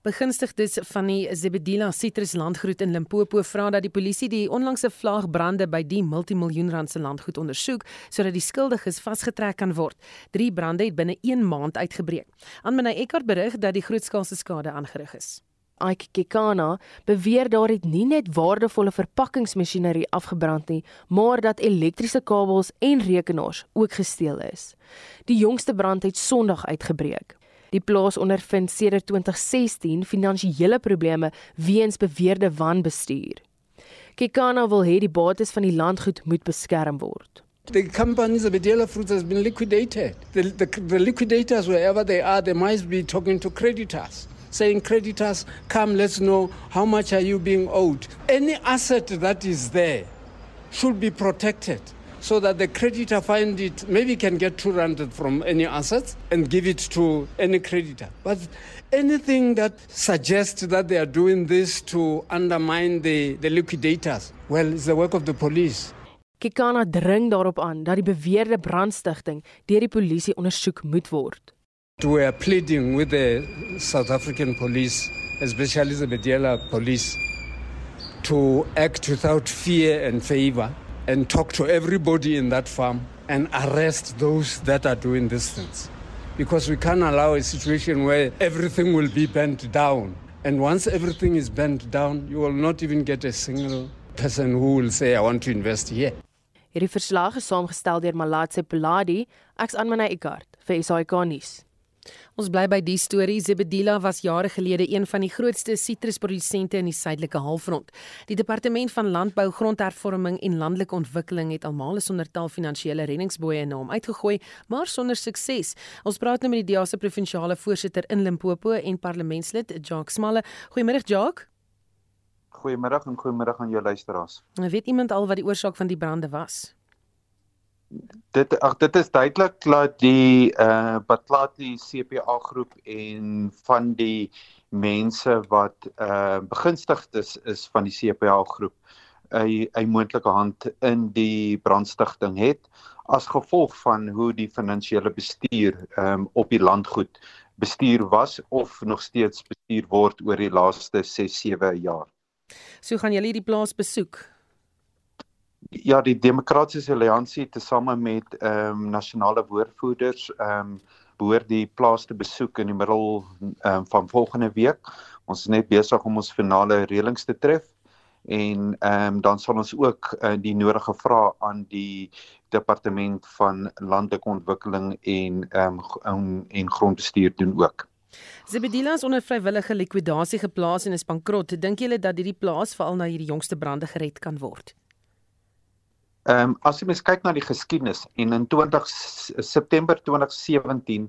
Speaker 3: Begunstigdes van die Zebedila Citrus landgoed in Limpopo vra dat die polisie die onlangse vlaagbrande by die multimiljoen rand se landgoed ondersoek sodat die skuldiges vasgetrek kan word. Drie brande het binne 1 maand uitgebreek. Aanmenay Eckart berig dat die grootskaalse skade aangerig is.
Speaker 6: Ike Kekana beweer daar het nie net waardevolle verpakkingsmasjinerie afgebrand nie, maar dat elektriese kabels en rekenaars ook gesteel is. Die jongste brand het Sondag uitgebreek. Die plaas ondervind sedert 2016 finansiële probleme weens beweerde wanbestuur. Kekana wil hê die bates van die landgoed moet beskerm word.
Speaker 19: The companies of Bedela Fruits has been liquidated. The, the, the liquidators, wherever they are, they might be talking to creditors, saying, creditors, come, let's know how much are you being owed. Any asset that is there should be protected. So that the creditor find it maybe can get 200 from any assets and give it to any creditor. But anything that suggests that they are doing this to undermine the the liquidators well it's the work of the police.
Speaker 6: Kikana dring daarop aan dat die beweerde brandstigting deur die polisie ondersoek moet word.
Speaker 19: We are pleading with the South African police, especially the Bedela police, to act without fear and favor and talk to everybody in that farm and arrest those that are doing these things. Because we can't allow a situation where everything will be bent down. And once everything is bent down, you will not even get a single person who will say, I want to invest here.
Speaker 6: Hierdie verslag is saamgestel deur Malatse Peladi, ek's Anmana Ikart vir SAK nuus.
Speaker 3: Ons bly by die storie. Zebedila was jare gelede een van die grootste sitrusprodusente in die suidelike halfrond. Die departement van landbou, grondhervorming en landelike ontwikkeling het almal 'n sondertal finansiële reddingsboë na hom uitgegooi, maar sonder sukses. Ons praat nou met die DEA se provinsiale voorsitter in Limpopo en parlementslid Jacques Smalle. Goeiemôre Jacques.
Speaker 20: Goeiemôre en goeiemôre aan jou luisteraars.
Speaker 3: Weet iemand al wat die oorsaak van die brande was?
Speaker 20: Dit ag dit is duidelik dat die eh uh, Batlati CPA groep en van die mense wat eh uh, begunstigdes is, is van die CPA groep 'n 'n moontlike hand in die brandstigting het as gevolg van hoe die finansiële bestuur ehm um, op die landgoed bestuur was of nog steeds bestuur word oor die laaste 6 7 jaar.
Speaker 3: So gaan julle hierdie plaas besoek
Speaker 20: ja die demokratiese alliansie tesame met ehm um, nasionale woordvoerders ehm um, behoort die plaas te besoek in die middel ehm um, van volgende week. Ons is net besig om ons finale reëlings te tref en ehm um, dan sal ons ook uh, die nodige vrae aan die departement van landelike ontwikkeling en ehm um, en grondbestuur doen ook.
Speaker 3: Zebedila is onder vrywillige likwidasie geplaas en is bankrot. Dink julle dat hierdie plaas veral na hierdie jongste brande gered kan word?
Speaker 20: Ehm um, as jy mens kyk na die geskiedenis en in 20 September 2017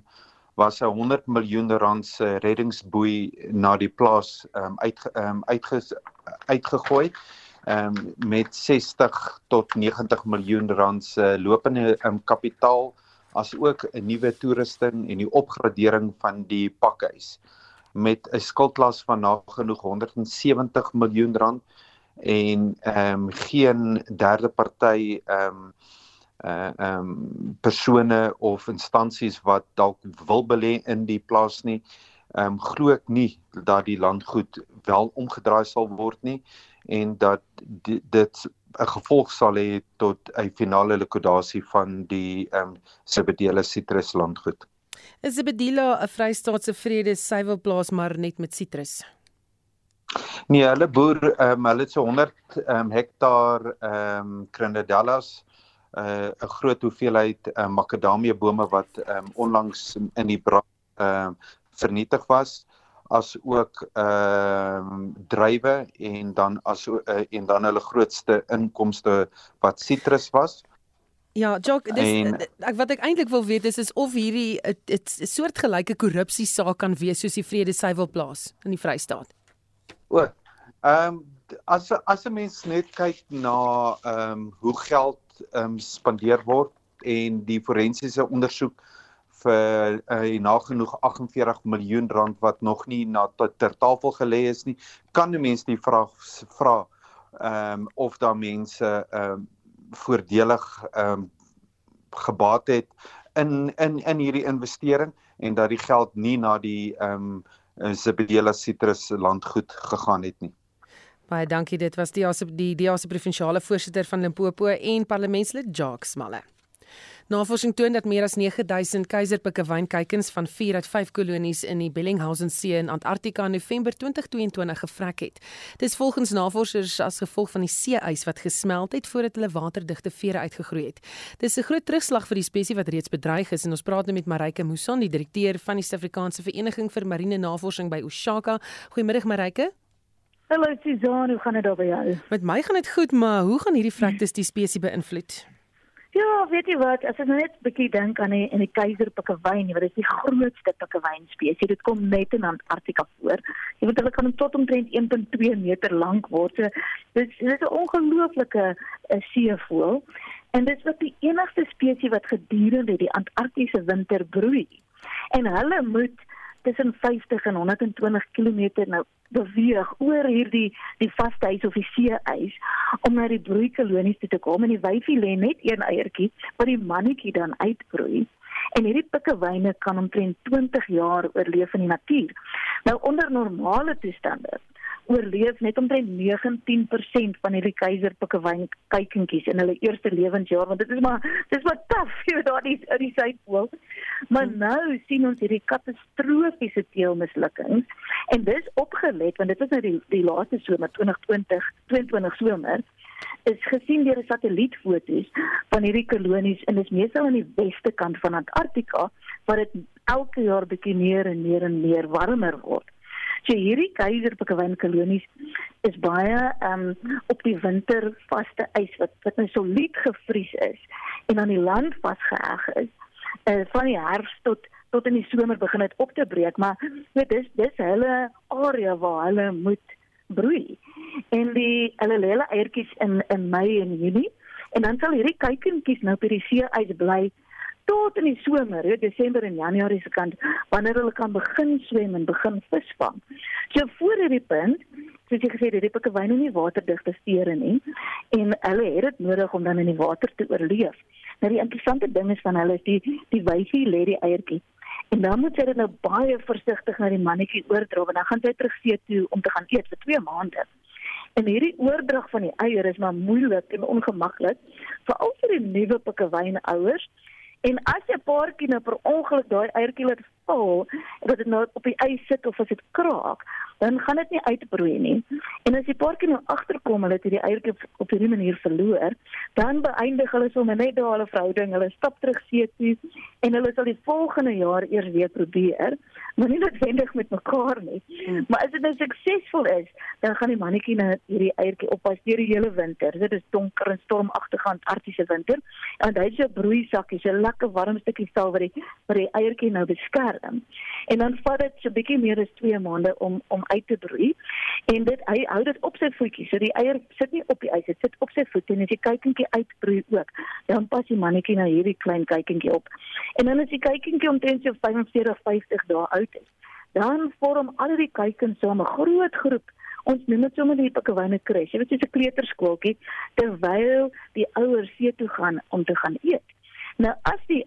Speaker 20: was 'n 100 miljoen rand se reddingsboei na die plaas um, uit um, uitge, uitgegooi. Um, met 60 tot 90 miljoen rand se lopende um, kapitaal as ook 'n nuwe toerusting en die opgradering van die pakhuis. Met 'n skuldlas van nagenoeg 170 miljoen rand en ehm um, geen derde party ehm um, uh ehm um, persone of instansies wat dalk wil belê in die plaas nie. Ehm um, glo ek nie dat die landgoed wel omgedraai sal word nie en dat dit 'n gevolg sal hê tot 'n finale likwidasie van die ehm um, Sibedela Citrus landgoed.
Speaker 3: Is Sibedela 'n Vrystaatse vrede suiwelplaas maar net met sitrus?
Speaker 20: Nee, hulle boer ehm um, hulle het so 100 ehm um, hektaar ehm um, Crendadellas uh, 'n groot hoeveelheid uh, makadamia bome wat ehm um, onlangs in die brand ehm um, vernietig was as ook ehm um, druiwe en dan as uh, en dan hulle grootste inkomste wat sitrus was.
Speaker 3: Ja, Jock, dis en, ek wat ek eintlik wil weet is is of hierdie 'n soortgelyke korrupsie saak kan wees soos die Vrede Suiwelplaas in die Vrystaat.
Speaker 20: O. Ehm um, as as 'n mens net kyk na ehm um, hoe geld ehm um, spandeer word en die forensiese ondersoek vir uh, nagenoeg 48 miljoen rand wat nog nie na ter tafel gelê is nie, kan 'n mens die vraag vra ehm um, of daar mense ehm um, voordelig ehm um, gebaat het in in in hierdie investering en dat die geld nie na die ehm um, Isabella Citrus landgoed gegaan het nie.
Speaker 3: Baie dankie. Dit was die die DA se provinsiale voorsitter van Limpopo en parlementslid Jacques Malle. Navorsing toon dat meer as 9000 keiserpikkewynkuikens van 4 uit 5 kolonies in die Bellinghausen See in Antarktika in November 2022 gevrek het. Dis volgens navorsers as gevolg van die see-ys wat gesmelt het voordat hulle waterdigte vere uitgegroei het. Dis 'n groot terugslag vir die spesies wat reeds bedreig is en ons praat nou met Marike Muson, die direkteur van die Suid-Afrikaanse Vereniging vir Marine Navorsing by Oshaka. Goeiemôre Marike.
Speaker 21: Hallo Suzan, hoe gaan dit daar by jou?
Speaker 3: Met my gaan dit goed, maar hoe gaan hierdie vrektes die spesies beïnvloed?
Speaker 21: Ja, weet jy wat, as ek nou net 'n bietjie dink aan die in die keiserpikkewyn, wat is die grootste pikkewyn spesies? Dit kom net in Antarktika voor. Jy weet hulle kan tot omtrent 1.2 meter lank word. So dis dis 'n ongelooflike uh, seevoël. En dit is ook die enigste spesies wat gedurende die Antarktiese winter broei. En hulle moet tussen 50 en 120 km nou beweeg oor hierdie die vaste ys of die see-ys om na die broeikolonies toe te kom en die wyfie lê net een eiertjie wat die mannetjie dan uitbroei. En hierdie pikkewyne kan omtrent 20 jaar oorleef in die natuur. Nou onder normale toestande oorleef net omtrent 19% van hierdie keiserpikkewyn kykentjies in hulle eerste lewensjaar want dit is maar dis wat taaf vir daardie in die suidpool. Maar hmm. nou sien ons hierdie katastrofiese teelmislukkings en dis opgelet want dit was nou die die laaste somer 2020 22 somer is gesien deur 'n satellietfoto's van hierdie kolonies en dis meestal aan die weste kant van Antarktika waar dit elke jaar bietjie meer en meer en meer warmer word. So hierdie keiserpikkewyn kolonies is baie ehm um, op die winter vaste ys wat wat nou solied gevries is en aan die land vasgeheg is. Uh, van die herfs tot tot in die somer begin dit op te breek, maar weet dis dis hulle area waar hulle moet broei. En die hulle lê hulle eiertjies in in Mei en Junie en dan sal hierdie kuikentjies nou by die see ys bly tot in die somer, hè, Desember en Januarie se kant, wanneer hulle kan begin swem en begin visvang. So voor hierdie punt, soos jy gesê het, die pikkewyne nie waterdigte stere nie en hulle het dit nodig om dan in die water te oorleef. Nou die interessante ding is van hulle is die die wyfie lê die eiertjie En dan moet sy dit nou baie versigtig na die mannetjie oordra want dan gaan sy terug see toe om te gaan eet vir 2 maande. En hierdie oordrag van die eier is maar moeilik en ongemaklik veral vir die nuwe pikkewyn ouers En as jy 'n paartjie nou per ongeluk daai eiertjie laat val, dat dit nou op die ys sit of as dit kraak, dan gaan dit nie uitbroei nie. En as die paartjie nou agterkom hulle het hierdie eiertjie op hierdie manier verloor, dan beëindig hulle sommer net daai hulle verhouding. Hulle stap terug see toe en hulle sal die volgende jaar eers weer probeer maar nie noodwendig met mekaar nie. Hmm. Maar as dit nou suksesvol is, dan gaan die mannetjie nou hierdie eiertjie oppas deur die hele winter. Dit is donker en stormagtige Antarktiese winter. En hy se broeisakkie, 'n lekker warm stukkie staal wat die wat die eiertjie nou beskerm. En dan vat dit so 'n bietjie meer as 2 maande om om uit te broei. En dit hy hou dit op sy voetjies. So die eier sit nie op die ys, dit sit op sy voete en as die kuikentjie uitbroei ook, dan pas die mannetjie nou hierdie klein kuikentjie op. En dan as die kuikentjie omtrent so 45 50 dae oud is, dan vorm al die kuikens so 'n groot groep ons noem dit sommer die pikkewyne kruis. Jy weet dis 'n kleuterskooltjie terwyl die ouers see toe gaan om te gaan eet. Nou as die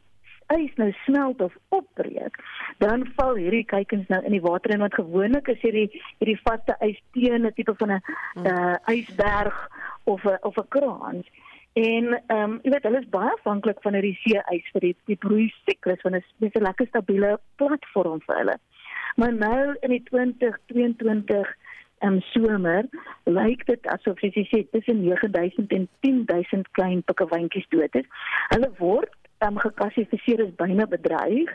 Speaker 21: ys nou smelt of opbreek, dan val hierdie kuikens nou in die water en wat gewoonlik is hierdie hierdie vaste ys teen 'n tipe van 'n hmm. uh, ysberg of 'n of 'n kraans. En ehm um, jy weet hulle is baie afhanklik van hierdie see-ys vir die die broei siklus want dit is 'n lekker stabiele platform vir hulle. Maar nou in die 2022 en um, somer lyk dit asof jy sê tussen 9000 en 10000 klein pikkewyntjies dood is. Hulle word um, geklassifiseer as byna bedreig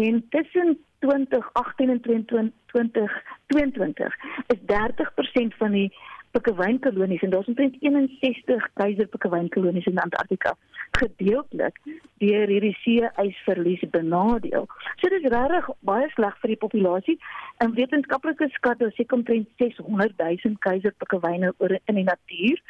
Speaker 21: en tussen 2018 en 2022 is 30% van die pikkewynkolonies en daar's omtrent 61 keiserpikkewynkolonies in Antarktika gedeeltelik deur hierdie see-ysverlies benadeel. So dit is regtig baie sleg vir die populasie. En wetenskaplike skatte sê omtrent 600 000 keiserpikkewyne oor in die natuur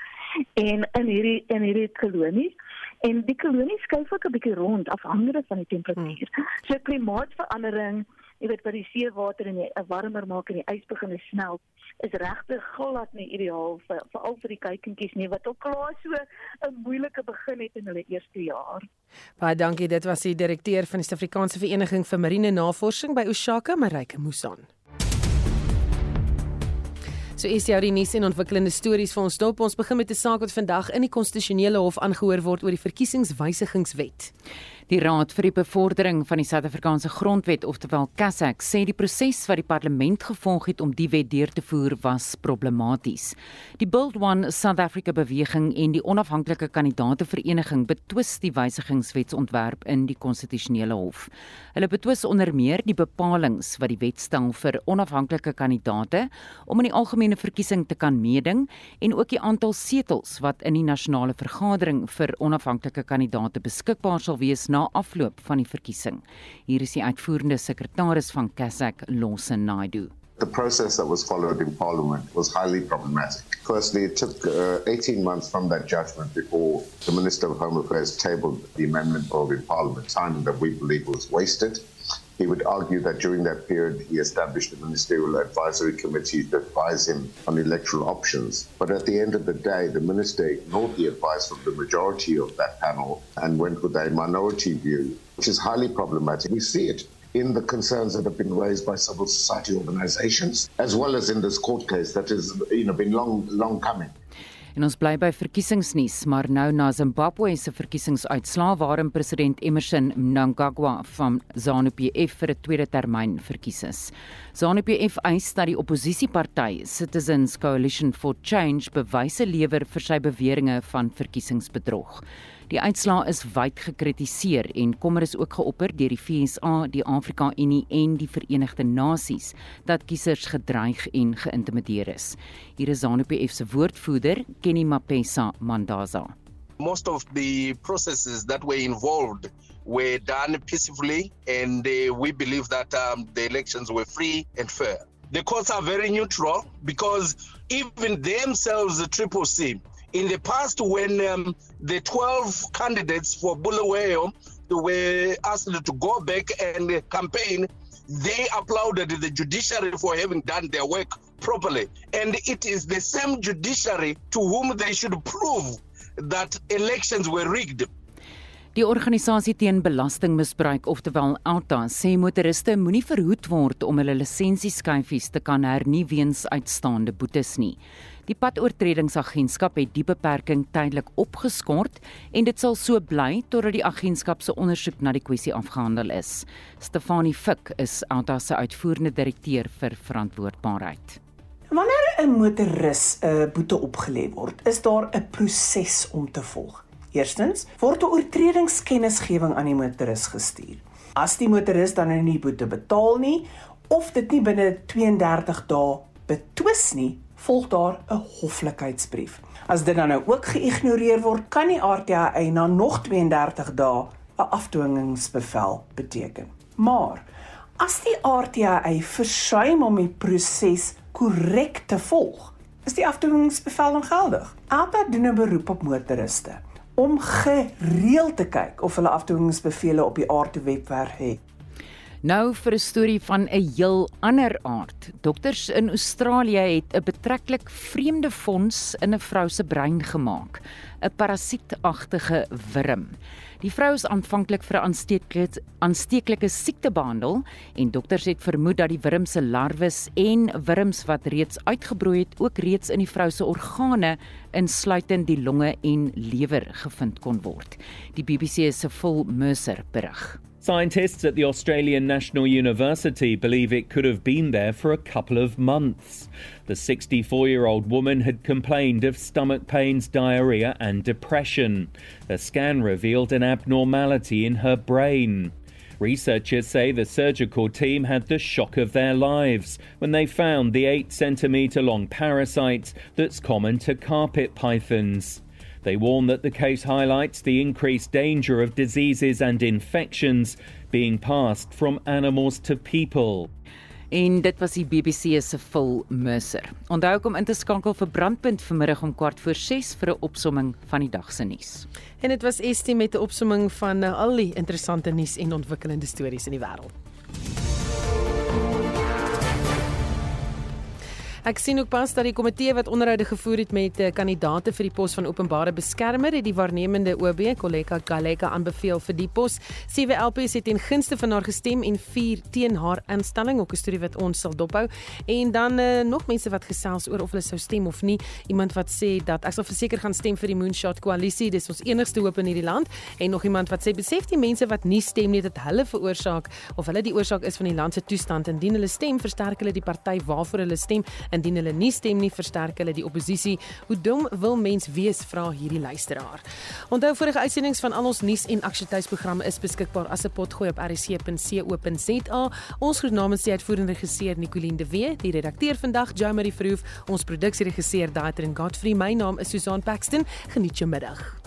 Speaker 21: en in hierdie in hierdie kolonies en die kolonies skuif ook 'n bietjie rond afhangende van die temperatuur. So klimaatsverandering, jy weet wat die seewater en die warmer maak en die ys begin smelt is regtig glad nie ideaal vir veral vir die kuikentjies nie wat al klaar so 'n moeilike begin het in hulle eerste jaar.
Speaker 3: Baie dankie, dit was die direkteur van die Suid-Afrikaanse Vereniging vir Marine Navorsing by Ushaka, Marike Musan. So is jy die nuus en ontwikkelende stories vir ons dop. Ons begin met 'n saak wat vandag in die konstitusionele hof aangehoor word oor die verkiesingswysigingswet.
Speaker 22: Die Raad vir die Bevordering van die Suid-Afrikaanse Grondwet, oftewel CASAC, sê die proses wat die parlement gevolg het om die wet deur te voer was problematies. Die Build One South Africa beweging en die onafhanklike kandidaate vereniging betwis die wysigingswetsontwerp in die konstitusionele hof. Hulle betwis onder meer die bepalinge wat die wet stel vir onafhanklike kandidaate om in die algemene verkiesing te kan meeding en ook die aantal setels wat in die nasionale vergadering vir onafhanklike kandidaate beskikbaar sal wees na afloop van die verkiesing. Hier is die uitvoerende sekretaris van CASAC, Lawson Naidu.
Speaker 23: The process that was followed in Parliament was highly problematic. Firstly, it took uh, 18 months from that judgment before the Minister of Home Affairs tabled the amendment bill in Parliament, time that we believe was wasted. He would argue that during that period he established a ministerial advisory committee to advise him on electoral options. But at the end of the day, the minister ignored the advice of the majority of that panel and went with a minority view, which is highly problematic. We see it in the concerns that have been raised by civil society organizations, as well as in this court case that has you know, been long, long coming.
Speaker 22: En ons bly by verkiesingsnuus, maar nou na Zimbabwe se verkiesingsuitslae waarin president Emmerson Mnangagwa van ZANU-PF vir 'n tweede termyn verkies is. ZANU-PF eis dat die oppositieparty Citizens Coalition for Change bewyse lewer vir sy beweringe van verkiesingsbedrog. Die uitslaa is wyd gekritiseer en kommer is ook geopper deur die FSA, die Afrika Unie en die Verenigde Nasies dat kiesers gedreig en geïntimideer is. Hier is ZANU-PF se woordvoerder, Kenny Mapesa Mandaza.
Speaker 24: Most of the processes that were involved were done peacefully and uh, we believe that um, the elections were free and fair. The courts are very neutral because even themselves, the Triple C, in the past when um, the 12 candidates for Bulawayo were asked to go back and campaign, they applauded the judiciary for having done their work properly. And it is the same judiciary to whom they should prove that elections were rigged.
Speaker 22: Die organisasie teen belastingmisbruik, oftewel Alta, sê motoriste moenie verhoed word om hulle lisensieskyfies te kan hernie weens uitstaande boetes nie. Die padoortredingsagentskap het die beperking tydelik opgeskort en dit sal so bly totdat die agentskap se ondersoek na die kwessie afgehandel is. Stefanie Fik is Alta se uitvoerende direkteur vir verantwoordbaarheid.
Speaker 25: Wanneer 'n motoris 'n boete opgelê word, is daar 'n proses om te volg. Eerstens word 'n oortredingskennisgewing aan die motoris gestuur. As die motoris dan nou nie boete betaal nie of dit nie binne 32 dae betwis nie, volg daar 'n hoflikheidsbrief. As dit dan nou ook geïgnoreer word, kan die RTI na nog 32 dae 'n afdwingingsbevel beteken. Maar as die RTI versuim om die proses korrek te volg, is die afdwingingsbevel ongeldig. Alta doen 'n beroep op motoriste om gereeld te kyk of hulle afdwingingsbevele op die aard webwerf het.
Speaker 22: Nou vir 'n storie van 'n heel ander aard. Dokters in Australië het 'n betreklik vreemde fonds in 'n vrou se brein gemaak, 'n parasietagtige wurm. Die vrou is aanvanklik vir 'n aansteeklike aansteeklike siekte behandel en dokters het vermoed dat die wurm se larwes en wurms wat reeds uitgebroei het ook reeds in die vrou se organe insluitend die longe en lewer gevind kon word. Die BBC se Full Mercer berig.
Speaker 26: Scientists at the Australian National University believe it could have been there for a couple of months. The 64 year old woman had complained of stomach pains, diarrhea, and depression. A scan revealed an abnormality in her brain. Researchers say the surgical team had the shock of their lives when they found the 8 centimetre long parasite that's common to carpet pythons. They warn that the case highlights the increased danger of diseases and infections being passed from animals to people.
Speaker 22: En dit was die BBC se Phil Mercer. Onthou om in te skakel vir Brandpunt vanmiddag om kwart voor 6 vir 'n opsomming van die dag se nuus.
Speaker 3: En dit was Estie met 'n opsomming van uh, al die interessante nuus en ontwikkelende stories in die wêreld. Ek sien ook pas dat die komitee wat onderhoude gevoer het met uh, kandidaate vir die pos van openbare beskermer het die waarnemende OB kollega Galeka aanbeveel vir die pos. Sewe LPs het ten gunste van haar gestem en 4 teen haar instelling, ook 'n storie wat ons sal dophou. En dan uh, nog mense wat gesels oor of hulle sou stem of nie. Iemand wat sê dat ek sal verseker gaan stem vir die Moonshot koalisie, dis ons enigste hoop in hierdie land. En nog iemand wat sê besef die mense wat nie stem nie dat hulle veroorsaak of hulle die oorsaak is van die land se toestand indien hulle stem, versterk hulle die party waarvoor hulle stem indien hulle nie stem nie versterk hulle die oppositie. Hoe dom wil mens wees vra hierdie luisteraar. Onthou vorige uitsendings van al ons nuus en aksietuisprogramme is beskikbaar as 'n potgooi op rsc.co.za. Ons groet namens die uitvoerende regisseur Nicoline de Wee, die redakteur vandag Jo Marie Verhoef, ons produksieregisseur Daitrin Godfrey. My naam is Susan Paxton. Geniet jou middag.